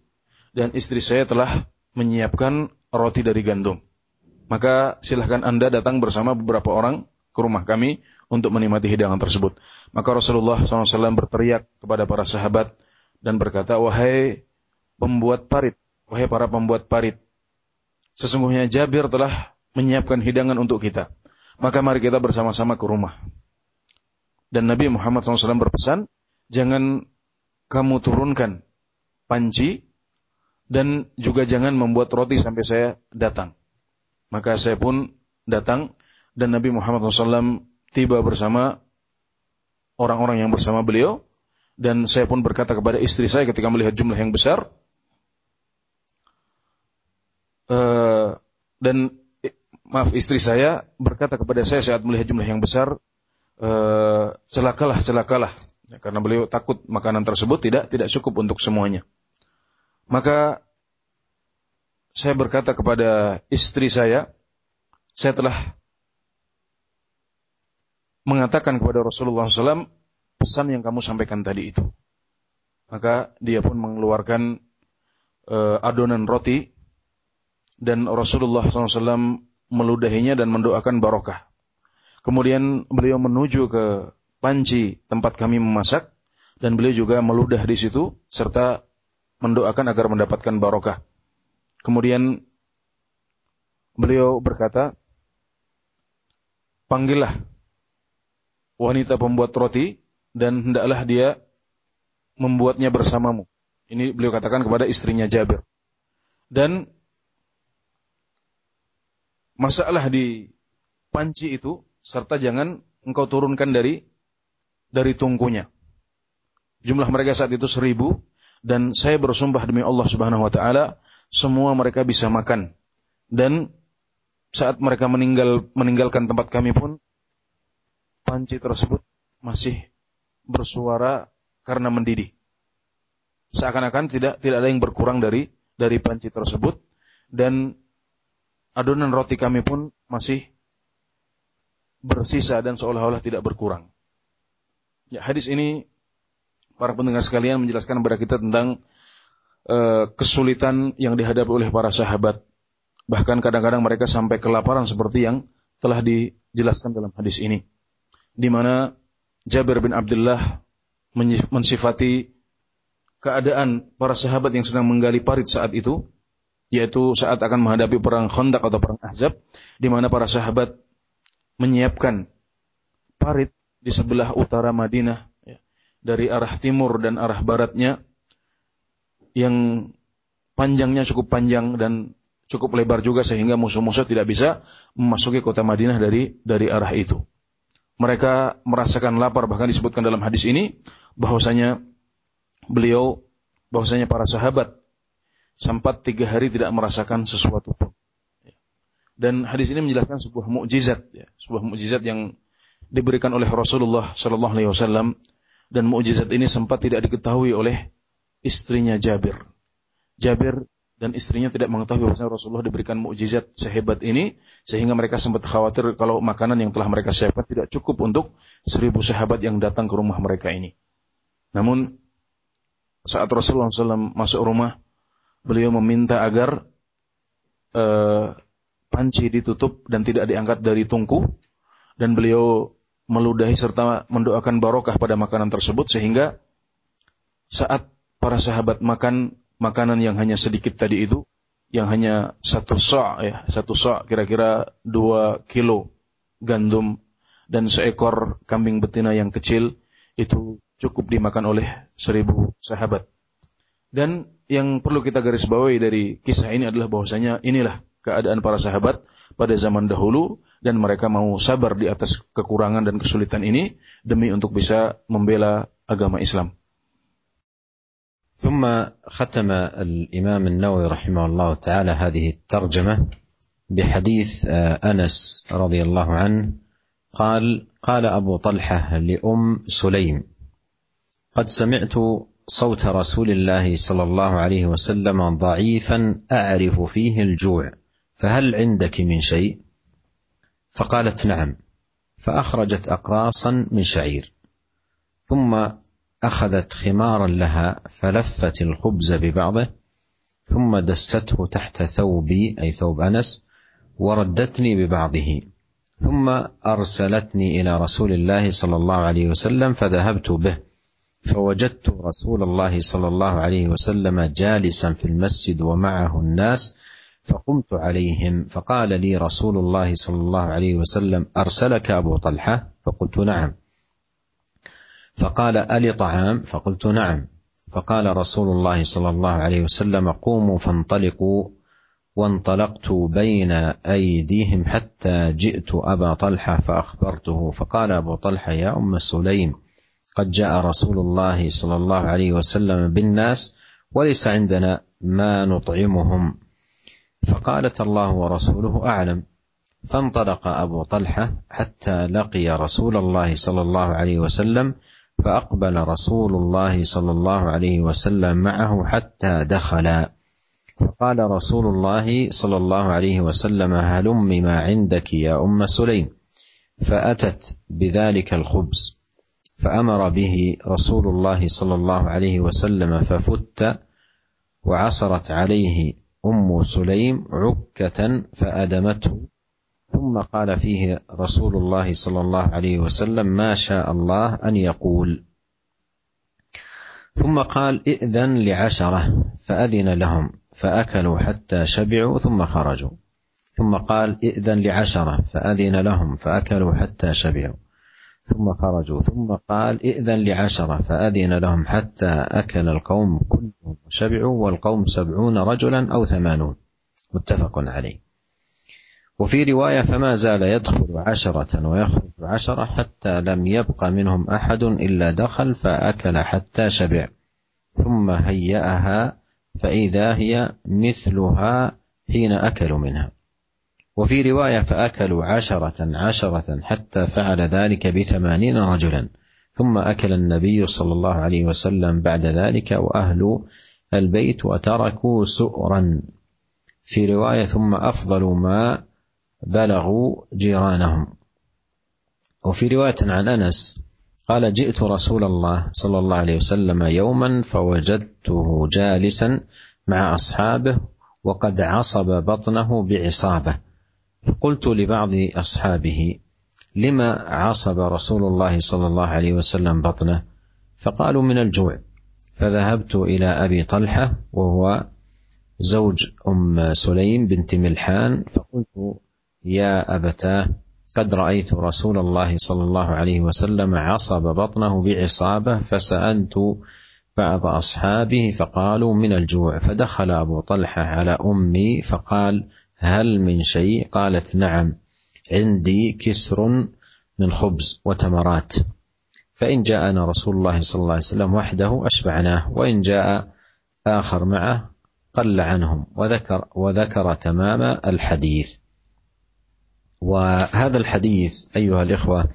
dan istri saya telah menyiapkan roti dari gandum. Maka silahkan anda datang bersama beberapa orang ke rumah kami untuk menikmati hidangan tersebut. Maka Rasulullah SAW berteriak kepada para sahabat dan berkata, wahai pembuat parit, wahai para pembuat parit, sesungguhnya Jabir telah menyiapkan hidangan untuk kita maka mari kita bersama-sama ke rumah. Dan Nabi Muhammad SAW berpesan, jangan kamu turunkan panci dan juga jangan membuat roti sampai saya datang. Maka saya pun datang dan Nabi Muhammad SAW tiba bersama orang-orang yang bersama beliau dan saya pun berkata kepada istri saya ketika melihat jumlah yang besar uh, dan maaf istri saya berkata kepada saya saat melihat jumlah yang besar, e, celakalah, celakalah. Ya, karena beliau takut makanan tersebut tidak tidak cukup untuk semuanya. Maka saya berkata kepada istri saya, saya telah mengatakan kepada Rasulullah SAW pesan yang kamu sampaikan tadi itu. Maka dia pun mengeluarkan uh, adonan roti dan Rasulullah SAW meludahinya dan mendoakan barokah. Kemudian beliau menuju ke panci tempat kami memasak dan beliau juga meludah di situ serta mendoakan agar mendapatkan barokah. Kemudian beliau berkata, "Panggillah wanita pembuat roti dan hendaklah dia membuatnya bersamamu." Ini beliau katakan kepada istrinya Jabir. Dan masalah di panci itu serta jangan engkau turunkan dari dari tungkunya. Jumlah mereka saat itu seribu dan saya bersumpah demi Allah Subhanahu wa taala semua mereka bisa makan dan saat mereka meninggal meninggalkan tempat kami pun panci tersebut masih bersuara karena mendidih. Seakan-akan tidak tidak ada yang berkurang dari dari panci tersebut dan adonan roti kami pun masih bersisa dan seolah-olah tidak berkurang. Ya, hadis ini para pendengar sekalian menjelaskan kepada kita tentang uh, kesulitan yang dihadapi oleh para sahabat. Bahkan kadang-kadang mereka sampai kelaparan seperti yang telah dijelaskan dalam hadis ini. Di mana Jabir bin Abdullah mensifati keadaan para sahabat yang sedang menggali parit saat itu, yaitu saat akan menghadapi perang Khandaq atau perang Ahzab, di mana para sahabat menyiapkan parit di sebelah utara Madinah dari arah timur dan arah baratnya yang panjangnya cukup panjang dan cukup lebar juga sehingga musuh-musuh tidak bisa memasuki kota Madinah dari dari arah itu. Mereka merasakan lapar bahkan disebutkan dalam hadis ini bahwasanya beliau bahwasanya para sahabat sempat tiga hari tidak merasakan sesuatu pun. Dan hadis ini menjelaskan sebuah mukjizat, ya, sebuah mukjizat yang diberikan oleh Rasulullah Shallallahu Alaihi Wasallam dan mukjizat ini sempat tidak diketahui oleh istrinya Jabir. Jabir dan istrinya tidak mengetahui bahwa Rasulullah diberikan mukjizat sehebat ini sehingga mereka sempat khawatir kalau makanan yang telah mereka siapkan tidak cukup untuk seribu sahabat yang datang ke rumah mereka ini. Namun saat Rasulullah SAW masuk rumah, beliau meminta agar uh, panci ditutup dan tidak diangkat dari tungku dan beliau meludahi serta mendoakan barokah pada makanan tersebut sehingga saat para sahabat makan makanan yang hanya sedikit tadi itu yang hanya satu sok ya satu sok kira-kira dua kilo gandum dan seekor kambing betina yang kecil itu cukup dimakan oleh seribu sahabat dan yang perlu kita garis bawahi dari kisah ini adalah bahwasanya inilah keadaan para sahabat pada zaman dahulu dan mereka mau sabar di atas kekurangan dan kesulitan ini demi untuk bisa membela agama Islam.
ثم ختم الإمام النووي رحمه الله تعالى هذه الترجمة بحديث أنس رضي الله عنه قال قال أبو طلحة لأم سليم قد سمعت صوت رسول الله صلى الله عليه وسلم ضعيفا أعرف فيه الجوع فهل عندك من شيء؟ فقالت نعم فأخرجت اقراصا من شعير ثم أخذت خمارا لها فلفت الخبز ببعضه ثم دسته تحت ثوبي أي ثوب أنس وردتني ببعضه. ثم أرسلتني إلى رسول الله صلى الله عليه وسلم فذهبت به. فوجدت رسول الله صلى الله عليه وسلم جالسا في المسجد ومعه الناس فقمت عليهم. فقال لي رسول الله صلى الله عليه وسلم أرسلك أبو طلحة؟ فقلت نعم. فقال ألي طعام؟ فقلت نعم. فقال رسول الله صلى الله عليه وسلم قوموا فانطلقوا وانطلقت بين أيديهم حتى جئت أبا طلحة فأخبرته. فقال أبو طلحة يا أم سليم قد جاء رسول الله صلى الله عليه وسلم بالناس وليس عندنا ما نطعمهم. فقالت الله ورسوله أعلم. فانطلق أبو طلحة حتى لقي رسول الله صلى الله عليه وسلم فأقبل رسول الله صلى الله عليه وسلم معه حتى دخل. فقال رسول الله صلى الله عليه وسلم هلم ما عندك يا أم سليم؟ فأتت بذلك الخبز فأمر به رسول الله صلى الله عليه وسلم ففت وعصرت عليه أم سليم عكة فأدمته. ثم قال فيه رسول الله صلى الله عليه وسلم ما شاء الله أن يقول. ثم قال ائذن لعشرة. فأذن لهم فأكلوا حتى شبعوا ثم خرجوا. ثم قال ائذن لعشرة. فأذن لهم فأكلوا حتى شبعوا ثم خرجوا. ثم قال ائذن لعشرة. فأذن لهم حتى أكل القوم كلهم وشبعوا والقوم سبعون رجلا أو ثمانون. متفق عليه. وفي رواية فما زال يدخل عشرة ويخرج عشرة حتى لم يبق منهم أحد إلا دخل فأكل حتى شبع. ثم هيأها فإذا هي مثلها حين أكلوا منها. وفي رواية فأكلوا عشرة عشرة حتى فعل ذلك بثمانين رجلا. ثم أكل النبي صلى الله عليه وسلم بعد ذلك وأهل البيت وتركوا سؤرا. في رواية ثم أفضل ما بلغوا جيرانهم. وفي رواية عن أنس قال جئت رسول الله صلى الله عليه وسلم يوما فوجدته جالسا مع أصحابه وقد عصب بطنه بعصابة. فقلت لبعض أصحابه لما عصب رسول الله صلى الله عليه وسلم بطنه؟ فقالوا من الجوع. فذهبت إلى أبي طلحة وهو زوج أم سليم بنت ملحان فقلت يا أبتاه قد رأيت رسول الله صلى الله عليه وسلم عصب بطنه بعصابة فسألت بعض أصحابه فقالوا من الجوع فدخل أبو طلحة على أمي فقال هل من شيء؟ قالت نعم عندي كسر من خبز وتمرات. فإن جاءنا رسول الله صلى الله عليه وسلم وحده أشبعناه وإن جاء آخر معه قل عنهم وذكر وذكر تمام الحديث. وهذا الحديث أيها الإخوة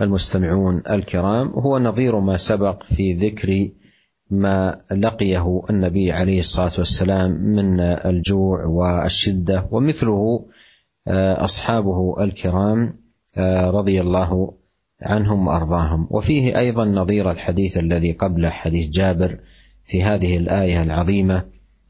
المستمعون الكرام هو نظير ما سبق في ذكر ما لقيه النبي عليه الصلاة والسلام من الجوع والشدة ومثله أصحابه الكرام رضي الله عنهم وأرضاهم. وفيه أيضا نظير الحديث الذي قبله حديث جابر في هذه الآية العظيمة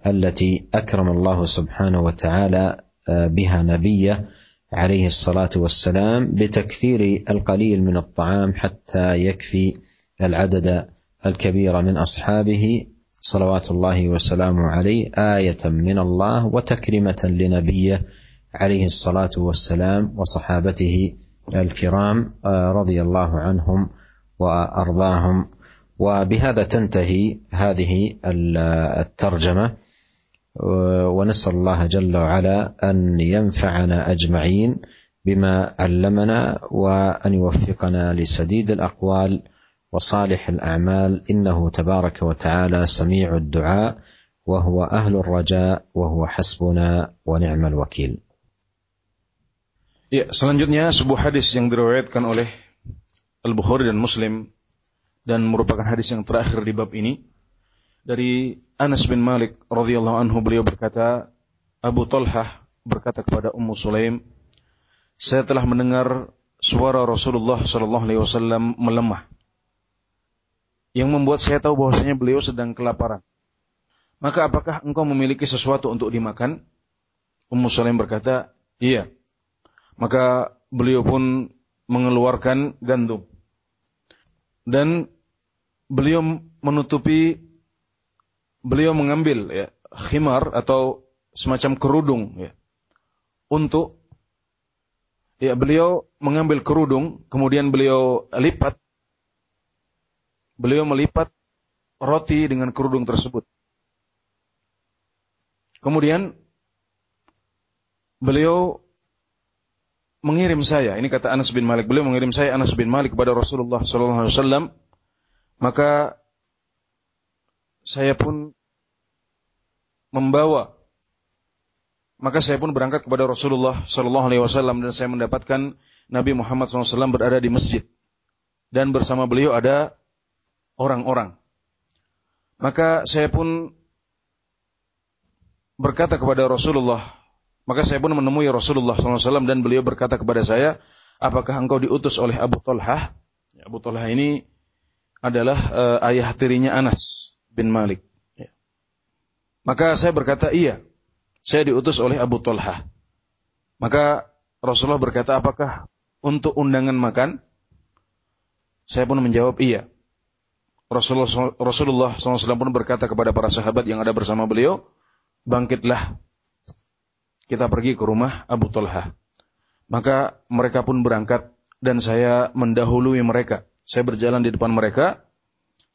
التي أكرم الله سبحانه وتعالى بها نبيه عليه الصلاة والسلام بتكثير القليل من الطعام حتى يكفي العدد الكبير من أصحابه. صلوات الله وسلامه عليه. آية من الله وتكرمه لنبيه عليه الصلاة والسلام وصحابته الكرام رضي الله عنهم وأرضاهم. وبهذا تنتهي هذه الترجمة. ونسال الله جل وعلا ان ينفعنا اجمعين بما علمنا وان يوفقنا لسديد الاقوال وصالح الاعمال انه تبارك وتعالى سميع الدعاء وهو اهل الرجاء وهو حسبنا ونعم الوكيل.
Ya, selanjutnya sebuah hadis yang diriwayatkan oleh Al-Bukhari dan Muslim dan merupakan hadis yang terakhir di bab ini dari Anas bin Malik radhiyallahu anhu beliau berkata Abu Talhah berkata kepada Ummu Sulaim saya telah mendengar suara Rasulullah sallallahu alaihi wasallam melemah yang membuat saya tahu bahwasanya beliau sedang kelaparan. Maka apakah engkau memiliki sesuatu untuk dimakan? Ummu Sulaim berkata iya. Maka beliau pun mengeluarkan gandum. Dan beliau menutupi beliau mengambil ya khimar atau semacam kerudung ya untuk ya beliau mengambil kerudung kemudian beliau lipat beliau melipat roti dengan kerudung tersebut. Kemudian beliau mengirim saya ini kata Anas bin Malik beliau mengirim saya Anas bin Malik kepada Rasulullah sallallahu alaihi wasallam maka saya pun membawa maka saya pun berangkat kepada Rasulullah Shallallahu Alaihi Wasallam dan saya mendapatkan Nabi Muhammad SAW berada di masjid dan bersama beliau ada orang-orang. Maka saya pun berkata kepada Rasulullah, maka saya pun menemui Rasulullah SAW dan beliau berkata kepada saya, apakah engkau diutus oleh Abu Talhah? Abu Talhah ini adalah uh, ayah tirinya Anas bin Malik. Ya. Maka saya berkata, iya, saya diutus oleh Abu Talha. Maka Rasulullah berkata, apakah untuk undangan makan? Saya pun menjawab, iya. Rasulullah, Rasulullah SAW pun berkata kepada para sahabat yang ada bersama beliau, bangkitlah, kita pergi ke rumah Abu Talha. Maka mereka pun berangkat dan saya mendahului mereka. Saya berjalan di depan mereka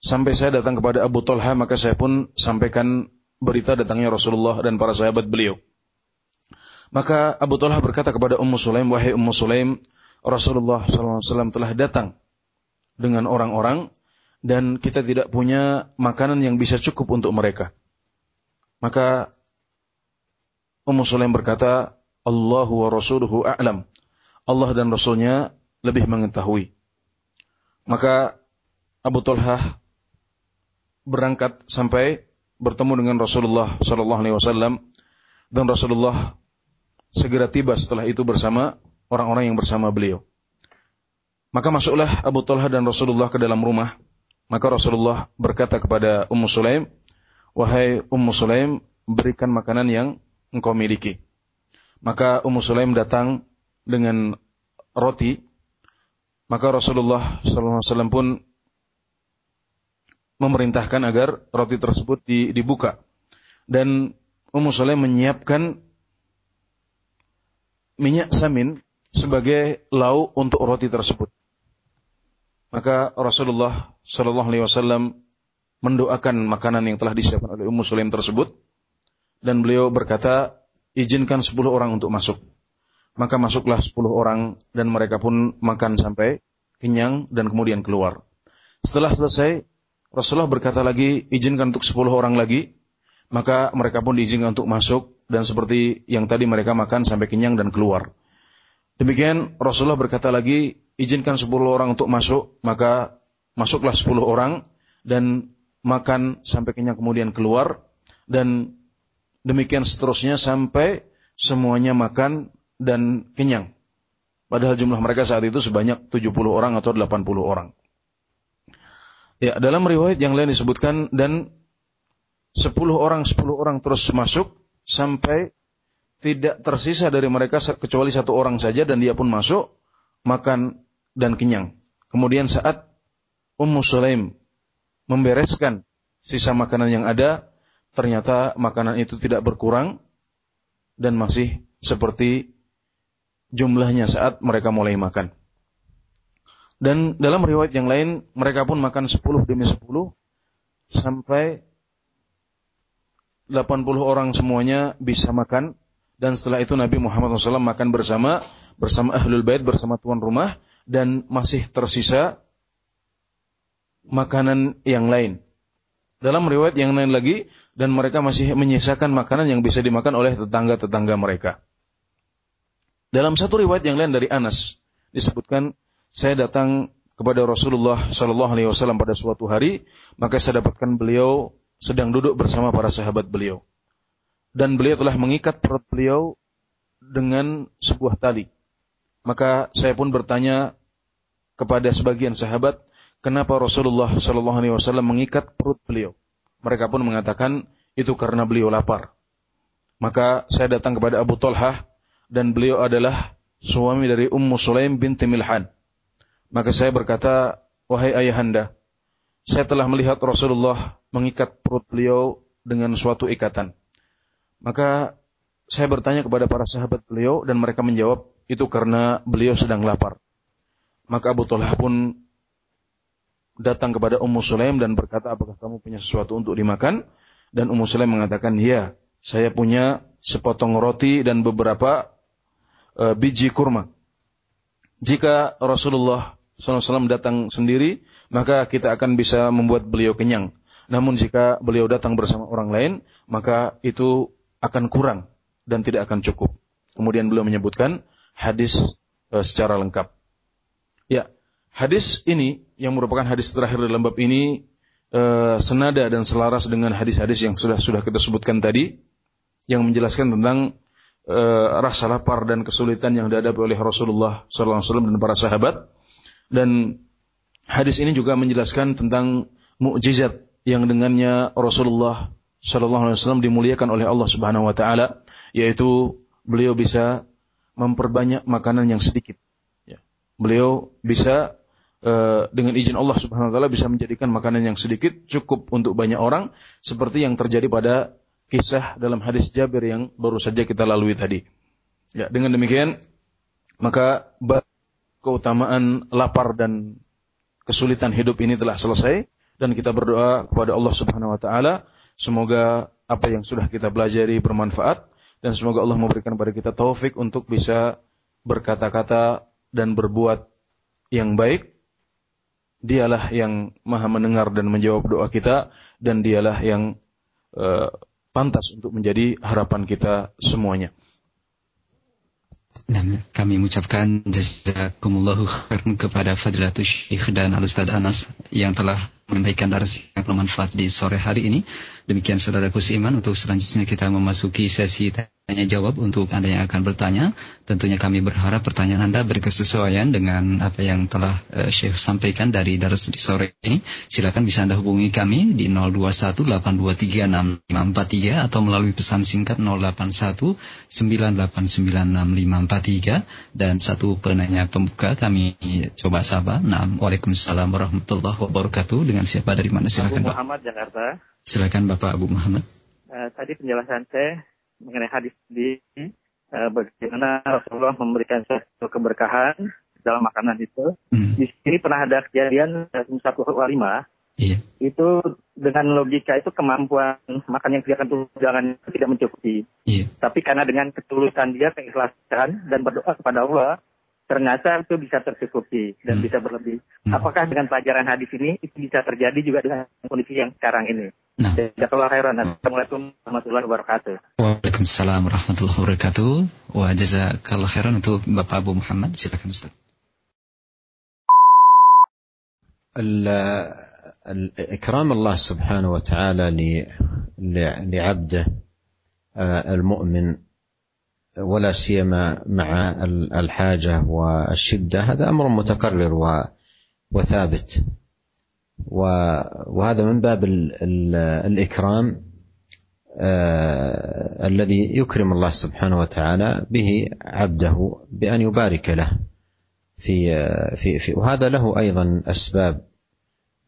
Sampai saya datang kepada Abu Talha, maka saya pun sampaikan berita datangnya Rasulullah dan para sahabat beliau. Maka Abu Talha berkata kepada Ummu Sulaim, "Wahai Ummu Sulaim, Rasulullah SAW telah datang dengan orang-orang dan kita tidak punya makanan yang bisa cukup untuk mereka." Maka Ummu Sulaim berkata, "Allahu wa rasuluhu a'lam." Allah dan Rasulnya lebih mengetahui. Maka Abu Talha berangkat sampai bertemu dengan Rasulullah Sallallahu Alaihi Wasallam dan Rasulullah segera tiba setelah itu bersama orang-orang yang bersama beliau. Maka masuklah Abu Talha dan Rasulullah ke dalam rumah. Maka Rasulullah berkata kepada Ummu Sulaim, Wahai Ummu Sulaim, berikan makanan yang engkau miliki. Maka Ummu Sulaim datang dengan roti. Maka Rasulullah SAW pun memerintahkan agar roti tersebut dibuka. Dan Ummu Sulaim menyiapkan minyak samin sebagai lauk untuk roti tersebut. Maka Rasulullah Shallallahu Alaihi Wasallam mendoakan makanan yang telah disiapkan oleh Ummu Sulaim tersebut dan beliau berkata izinkan 10 orang untuk masuk. Maka masuklah 10 orang dan mereka pun makan sampai kenyang dan kemudian keluar. Setelah selesai Rasulullah berkata lagi, izinkan untuk 10 orang lagi, maka mereka pun diizinkan untuk masuk dan seperti yang tadi mereka makan sampai kenyang dan keluar. Demikian Rasulullah berkata lagi, izinkan 10 orang untuk masuk, maka masuklah 10 orang dan makan sampai kenyang kemudian keluar dan demikian seterusnya sampai semuanya makan dan kenyang. Padahal jumlah mereka saat itu sebanyak 70 orang atau 80 orang. Ya, dalam riwayat yang lain disebutkan dan sepuluh orang sepuluh orang terus masuk sampai tidak tersisa dari mereka kecuali satu orang saja dan dia pun masuk makan dan kenyang. Kemudian saat Ummu Sulaim membereskan sisa makanan yang ada, ternyata makanan itu tidak berkurang dan masih seperti jumlahnya saat mereka mulai makan. Dan dalam riwayat yang lain, mereka pun makan 10 demi 10 sampai 80 orang semuanya bisa makan dan setelah itu Nabi Muhammad SAW makan bersama bersama ahlul bait bersama tuan rumah dan masih tersisa makanan yang lain. Dalam riwayat yang lain lagi dan mereka masih menyisakan makanan yang bisa dimakan oleh tetangga-tetangga mereka. Dalam satu riwayat yang lain dari Anas disebutkan saya datang kepada Rasulullah Shallallahu Alaihi Wasallam pada suatu hari, maka saya dapatkan beliau sedang duduk bersama para sahabat beliau, dan beliau telah mengikat perut beliau dengan sebuah tali. Maka saya pun bertanya kepada sebagian sahabat, kenapa Rasulullah Shallallahu Alaihi Wasallam mengikat perut beliau? Mereka pun mengatakan itu karena beliau lapar. Maka saya datang kepada Abu Talhah dan beliau adalah suami dari Ummu Sulaim binti Milhan maka saya berkata, wahai ayahanda, saya telah melihat Rasulullah mengikat perut beliau dengan suatu ikatan. Maka saya bertanya kepada para sahabat beliau dan mereka menjawab, itu karena beliau sedang lapar. Maka Abu Talha pun datang kepada Ummu Sulaim dan berkata, apakah kamu punya sesuatu untuk dimakan? Dan Ummu Sulaim mengatakan, ya, saya punya sepotong roti dan beberapa uh, biji kurma. Jika Rasulullah SAW datang sendiri, maka kita akan bisa membuat beliau kenyang. Namun jika beliau datang bersama orang lain, maka itu akan kurang dan tidak akan cukup. Kemudian beliau menyebutkan hadis e, secara lengkap. Ya, hadis ini yang merupakan hadis terakhir dalam bab ini e, senada dan selaras dengan hadis-hadis yang sudah sudah kita sebutkan tadi yang menjelaskan tentang e, rasa lapar dan kesulitan yang dihadapi oleh Rasulullah SAW dan para sahabat dan hadis ini juga menjelaskan tentang mukjizat yang dengannya Rasulullah Shallallahu Alaihi Wasallam dimuliakan oleh Allah Subhanahu Wa Taala, yaitu beliau bisa memperbanyak makanan yang sedikit. Ya. Beliau bisa uh, dengan izin Allah Subhanahu Wa Taala bisa menjadikan makanan yang sedikit cukup untuk banyak orang, seperti yang terjadi pada kisah dalam hadis Jabir yang baru saja kita lalui tadi. Ya, dengan demikian maka keutamaan lapar dan kesulitan hidup ini telah selesai dan kita berdoa kepada Allah Subhanahu wa taala semoga apa yang sudah kita pelajari bermanfaat dan semoga Allah memberikan kepada kita taufik untuk bisa berkata-kata dan berbuat yang baik. Dialah yang maha mendengar dan menjawab doa kita dan dialah yang uh, pantas untuk menjadi harapan kita semuanya.
Nah, kami mengucapkan jazakumullahu khairan kepada Fadilatul Syekh dan Al Ustaz Anas yang telah menyampaikan darah yang bermanfaat di sore hari ini. Demikian saudaraku seiman untuk selanjutnya kita memasuki sesi tanya jawab untuk Anda yang akan bertanya. Tentunya kami berharap pertanyaan Anda berkesesuaian dengan apa yang telah uh, Syekh sampaikan dari daras di sore ini. Silakan bisa Anda hubungi kami di 0218236543 atau melalui pesan singkat 0819896543 dan satu penanya pembuka kami coba sapa. Nah, Waalaikumsalam warahmatullahi wabarakatuh. Dengan siapa dari mana silakan
Pak. Muhammad Jakarta.
Silakan Bapak Abu Muhammad.
Uh, tadi penjelasan saya mengenai hadis di uh, bagaimana Rasulullah memberikan satu keberkahan dalam makanan itu. Hmm. Di sini pernah ada kejadian satu lima. Iya. Itu dengan logika itu kemampuan makan yang kerjakan jangan tidak mencukupi. Iya. Tapi karena dengan ketulusan dia, keikhlasan dan berdoa kepada Allah, ternyata itu bisa tercukupi dan hmm. bisa berlebih. Hmm. Apakah dengan pelajaran hadis ini itu bisa terjadi juga dengan kondisi yang sekarang ini? Nah. Jazakallah khairan. Assalamualaikum warahmatullahi wabarakatuh.
Waalaikumsalam warahmatullahi wabarakatuh. Wa jazakallah khairan untuk Bapak Abu Muhammad. Silakan Ustaz.
إكرام الله سبحانه وتعالى لعبده المؤمن ولا سيما مع الحاجة والشدة. هذا أمر متكرر وثابت. وهذا من باب الإكرام آه الذي يكرم الله سبحانه وتعالى به عبده بأن يبارك له في في, في. وهذا له أيضا أسباب.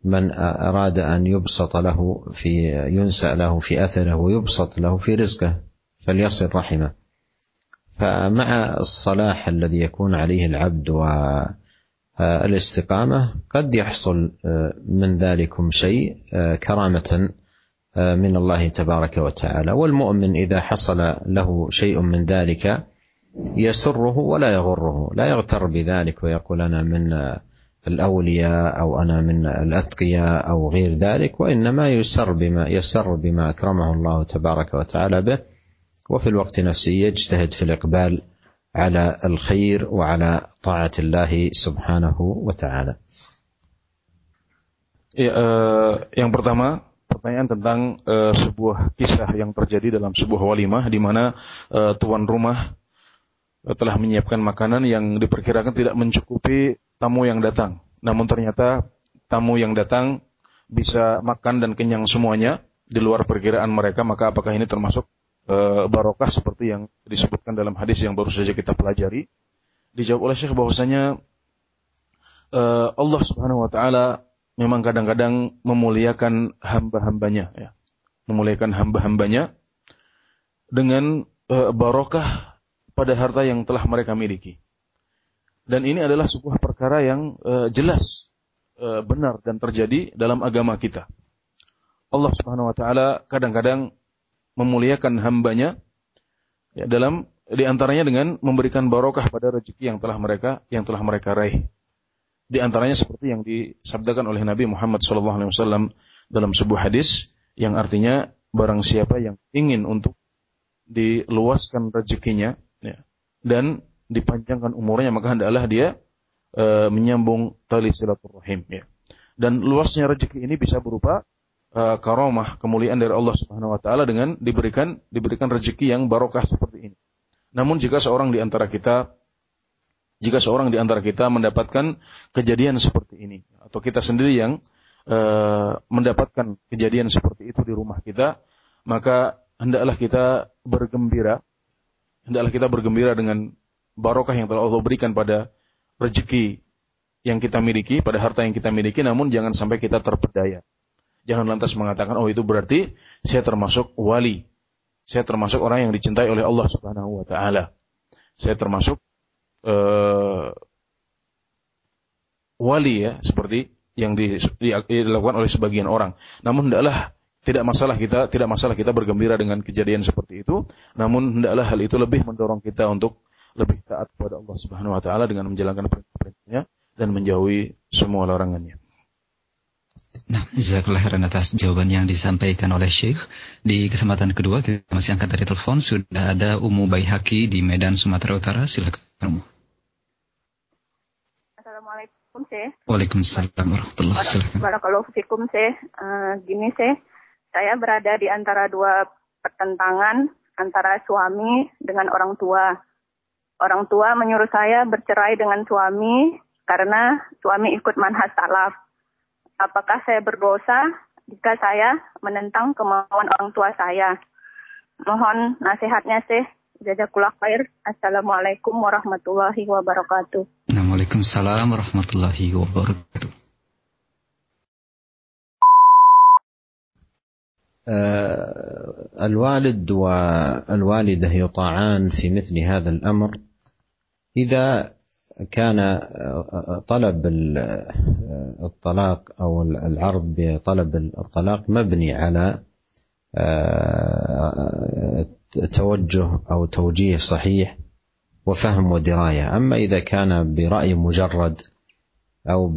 من أراد أن يبسط له في ينسأ له في أثره ويبسط له في رزقه فليصل رحمه. فمع الصلاح الذي يكون عليه العبد والاستقامة قد يحصل من ذلكم شيء كرامة من الله تبارك وتعالى. والمؤمن إذا حصل له شيء من ذلك يسره ولا يغره. لا يغتر بذلك ويقول أنا من الأولياء أو أنا من الأتقياء أو غير ذلك وإنما يسر بما يسر بما أكرمه الله تبارك وتعالى به. وفي الوقت نفسه يجتهد في الإقبال على الخير وعلى طاعة الله سبحانه وتعالى.
Ya, uh, yang pertama pertanyaan tentang uh, sebuah kisah yang terjadi dalam sebuah walimah di mana uh, tuan rumah uh, telah menyiapkan makanan yang diperkirakan tidak mencukupi tamu yang datang. Namun ternyata tamu yang datang bisa makan dan kenyang semuanya di luar perkiraan mereka, maka apakah ini termasuk e, barokah seperti yang disebutkan dalam hadis yang baru saja kita pelajari. Dijawab oleh Syekh bahwasanya e, Allah Subhanahu wa taala memang kadang-kadang memuliakan hamba-hambanya ya. Memuliakan hamba-hambanya dengan e, barokah pada harta yang telah mereka miliki. Dan ini adalah sebuah perkara yang jelas benar dan terjadi dalam agama kita. Allah Subhanahu wa taala kadang-kadang memuliakan hambanya ya, dalam di antaranya dengan memberikan barokah pada rezeki yang telah mereka yang telah mereka raih. Di antaranya seperti yang disabdakan oleh Nabi Muhammad SAW dalam sebuah hadis yang artinya barang siapa yang ingin untuk diluaskan rezekinya ya, dan dipanjangkan umurnya maka hendaklah dia e, menyambung tali silaturahim ya. Dan luasnya rezeki ini bisa berupa uh, karomah kemuliaan dari Allah Subhanahu wa taala dengan diberikan diberikan rezeki yang barokah seperti ini. Namun jika seorang di antara kita jika seorang di antara kita mendapatkan kejadian seperti ini atau kita sendiri yang uh, mendapatkan kejadian seperti itu di rumah kita, maka hendaklah kita bergembira, hendaklah kita bergembira dengan barokah yang telah Allah berikan pada rezeki yang kita miliki, pada harta yang kita miliki, namun jangan sampai kita terpedaya. Jangan lantas mengatakan, oh itu berarti saya termasuk wali. Saya termasuk orang yang dicintai oleh Allah Subhanahu wa taala. Saya termasuk uh, wali ya, seperti yang di, di, dilakukan oleh sebagian orang. Namun hendaklah tidak masalah kita tidak masalah kita bergembira dengan kejadian seperti itu, namun hendaklah hal itu lebih mendorong kita untuk lebih taat kepada Allah Subhanahu wa taala dengan menjalankan perintah-perintahnya dan menjauhi semua larangannya.
Nah, jazakallah khairan atas jawaban yang disampaikan oleh Syekh. Di kesempatan kedua kita masih angkat dari telepon sudah ada Umu Baihaki di Medan Sumatera Utara. Silakan Umu.
Assalamualaikum Syekh.
Waalaikumsalam warahmatullahi wabarakatuh.
Barakallahu fikum Syekh. Uh, gini Syekh, saya berada di antara dua pertentangan antara suami dengan orang tua. Orang tua menyuruh saya bercerai dengan suami karena suami ikut manhaj salaf apakah saya berdosa jika saya menentang kemauan orang tua saya. Mohon nasihatnya sih. Jazakullah khair. Assalamualaikum warahmatullahi wabarakatuh.
Waalaikumsalam warahmatullahi wabarakatuh.
الوالد والوالدة يطاعان في مثل هذا الأمر إذا كان طلب الطلاق أو العرض بطلب الطلاق مبني على توجه أو توجيه صحيح وفهم ودراية. أما إذا كان برأي مجرد أو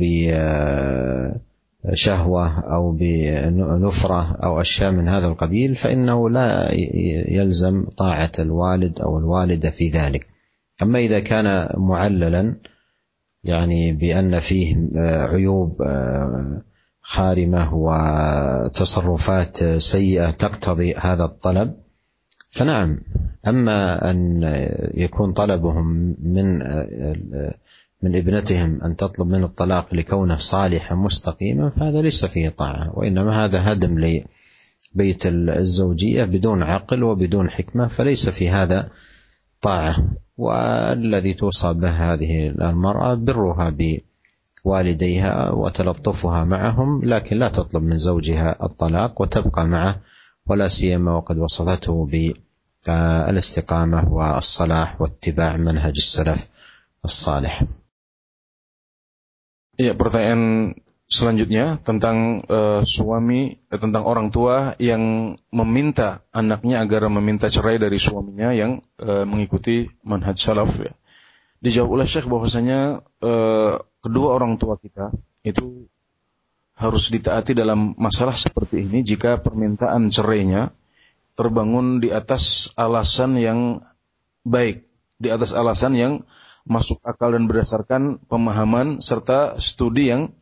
بشهوه أو بنفره أو أشياء من هذا القبيل فإنه لا يلزم طاعة الوالد أو الوالدة في ذلك. أما إذا كان معللا يعني بأن فيه عيوب خارمة وتصرفات سيئة تقتضي هذا الطلب فنعم. أما أن يكون طلبهم من من ابنتهم أن تطلب منه الطلاق لكونه صالحا مستقيما فهذا ليس فيه طاعة وإنما هذا هدم لبيت الزوجية بدون عقل وبدون حكمة فليس في هذا طاعة. والذي توصى به هذه المرأة برها بوالديها وتلطفها معهم لكن لا تطلب من زوجها الطلاق وتبقى معه ولا سيما وقد وصفته بالاستقامة والصلاح واتباع منهج السلف الصالح.
Ya, pertanyaan selanjutnya tentang uh, suami eh, tentang orang tua yang meminta anaknya agar meminta cerai dari suaminya yang uh, mengikuti manhaj salaf ya. Dijawab oleh Syekh bahwasanya uh, kedua orang tua kita itu harus ditaati dalam masalah seperti ini jika permintaan cerainya terbangun di atas alasan yang baik, di atas alasan yang masuk akal dan berdasarkan pemahaman serta studi yang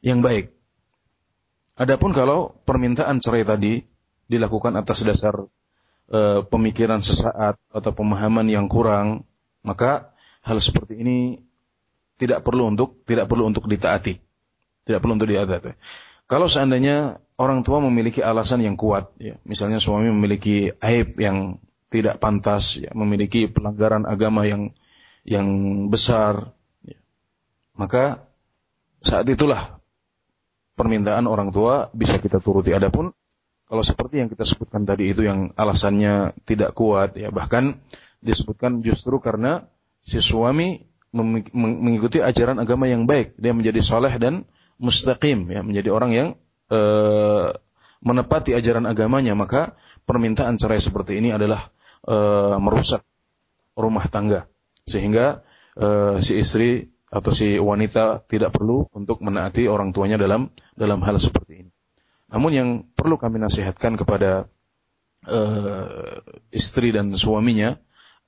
yang baik. Adapun kalau permintaan cerai tadi dilakukan atas dasar e, pemikiran sesaat atau pemahaman yang kurang, maka hal seperti ini tidak perlu untuk tidak perlu untuk ditaati. Tidak perlu untuk ditaati. Kalau seandainya orang tua memiliki alasan yang kuat, ya, misalnya suami memiliki aib yang tidak pantas, ya, memiliki pelanggaran agama yang yang besar, ya, maka saat itulah permintaan orang tua bisa kita turuti. Adapun kalau seperti yang kita sebutkan tadi itu yang alasannya tidak kuat ya. Bahkan disebutkan justru karena si suami mengikuti ajaran agama yang baik. Dia menjadi soleh dan mustaqim ya. Menjadi orang yang e, menepati ajaran agamanya. Maka permintaan cerai seperti ini adalah e, merusak rumah tangga. Sehingga e, si istri atau si wanita tidak perlu untuk menaati orang tuanya dalam dalam hal seperti ini. Namun yang perlu kami nasihatkan kepada uh, istri dan suaminya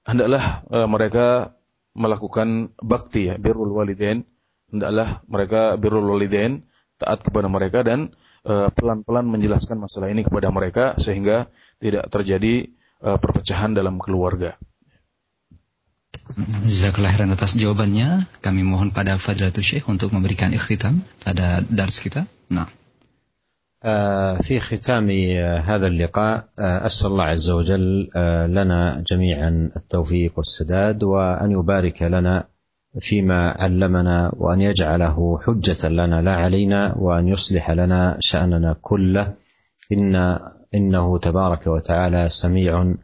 hendaklah uh, mereka melakukan bakti ya birrul walidain hendaklah mereka birrul walidain taat kepada mereka dan eh, pelan-pelan uh, menjelaskan masalah ini kepada mereka sehingga tidak terjadi uh, perpecahan dalam keluarga.
Jazakallah khairan atas jawabannya. Kami mohon pada Fadilatul Syekh untuk memberikan ikhtitam pada dars kita. Nah.
في ختام هذا اللقاء اسال الله عز وجل لنا جميعا التوفيق والسداد وان يبارك لنا فيما علمنا وان يجعله حجه لنا لا علينا وان يصلح لنا شاننا كله ان انه تبارك وتعالى سميع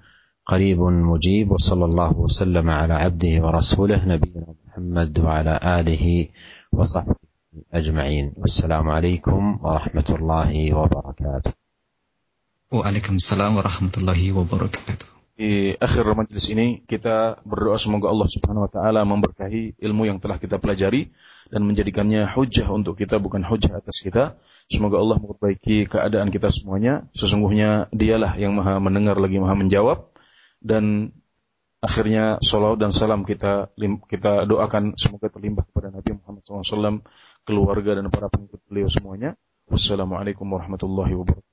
قريب مجيب وصلى الله وسلم على عبده ورسوله نبينا محمد وعلى اله وصحبه اجمعين والسلام عليكم ورحمه الله وبركاته
Waalaikumsalam warahmatullahi wabarakatuh.
Di akhir majelis ini kita berdoa semoga Allah Subhanahu wa taala memberkahi ilmu yang telah kita pelajari dan menjadikannya hujah untuk kita bukan hujah atas kita. Semoga Allah memperbaiki keadaan kita semuanya. Sesungguhnya Dialah yang Maha mendengar lagi Maha menjawab dan akhirnya salawat dan salam kita kita doakan semoga terlimpah kepada Nabi Muhammad SAW, keluarga dan para pengikut beliau semuanya. Wassalamualaikum warahmatullahi wabarakatuh.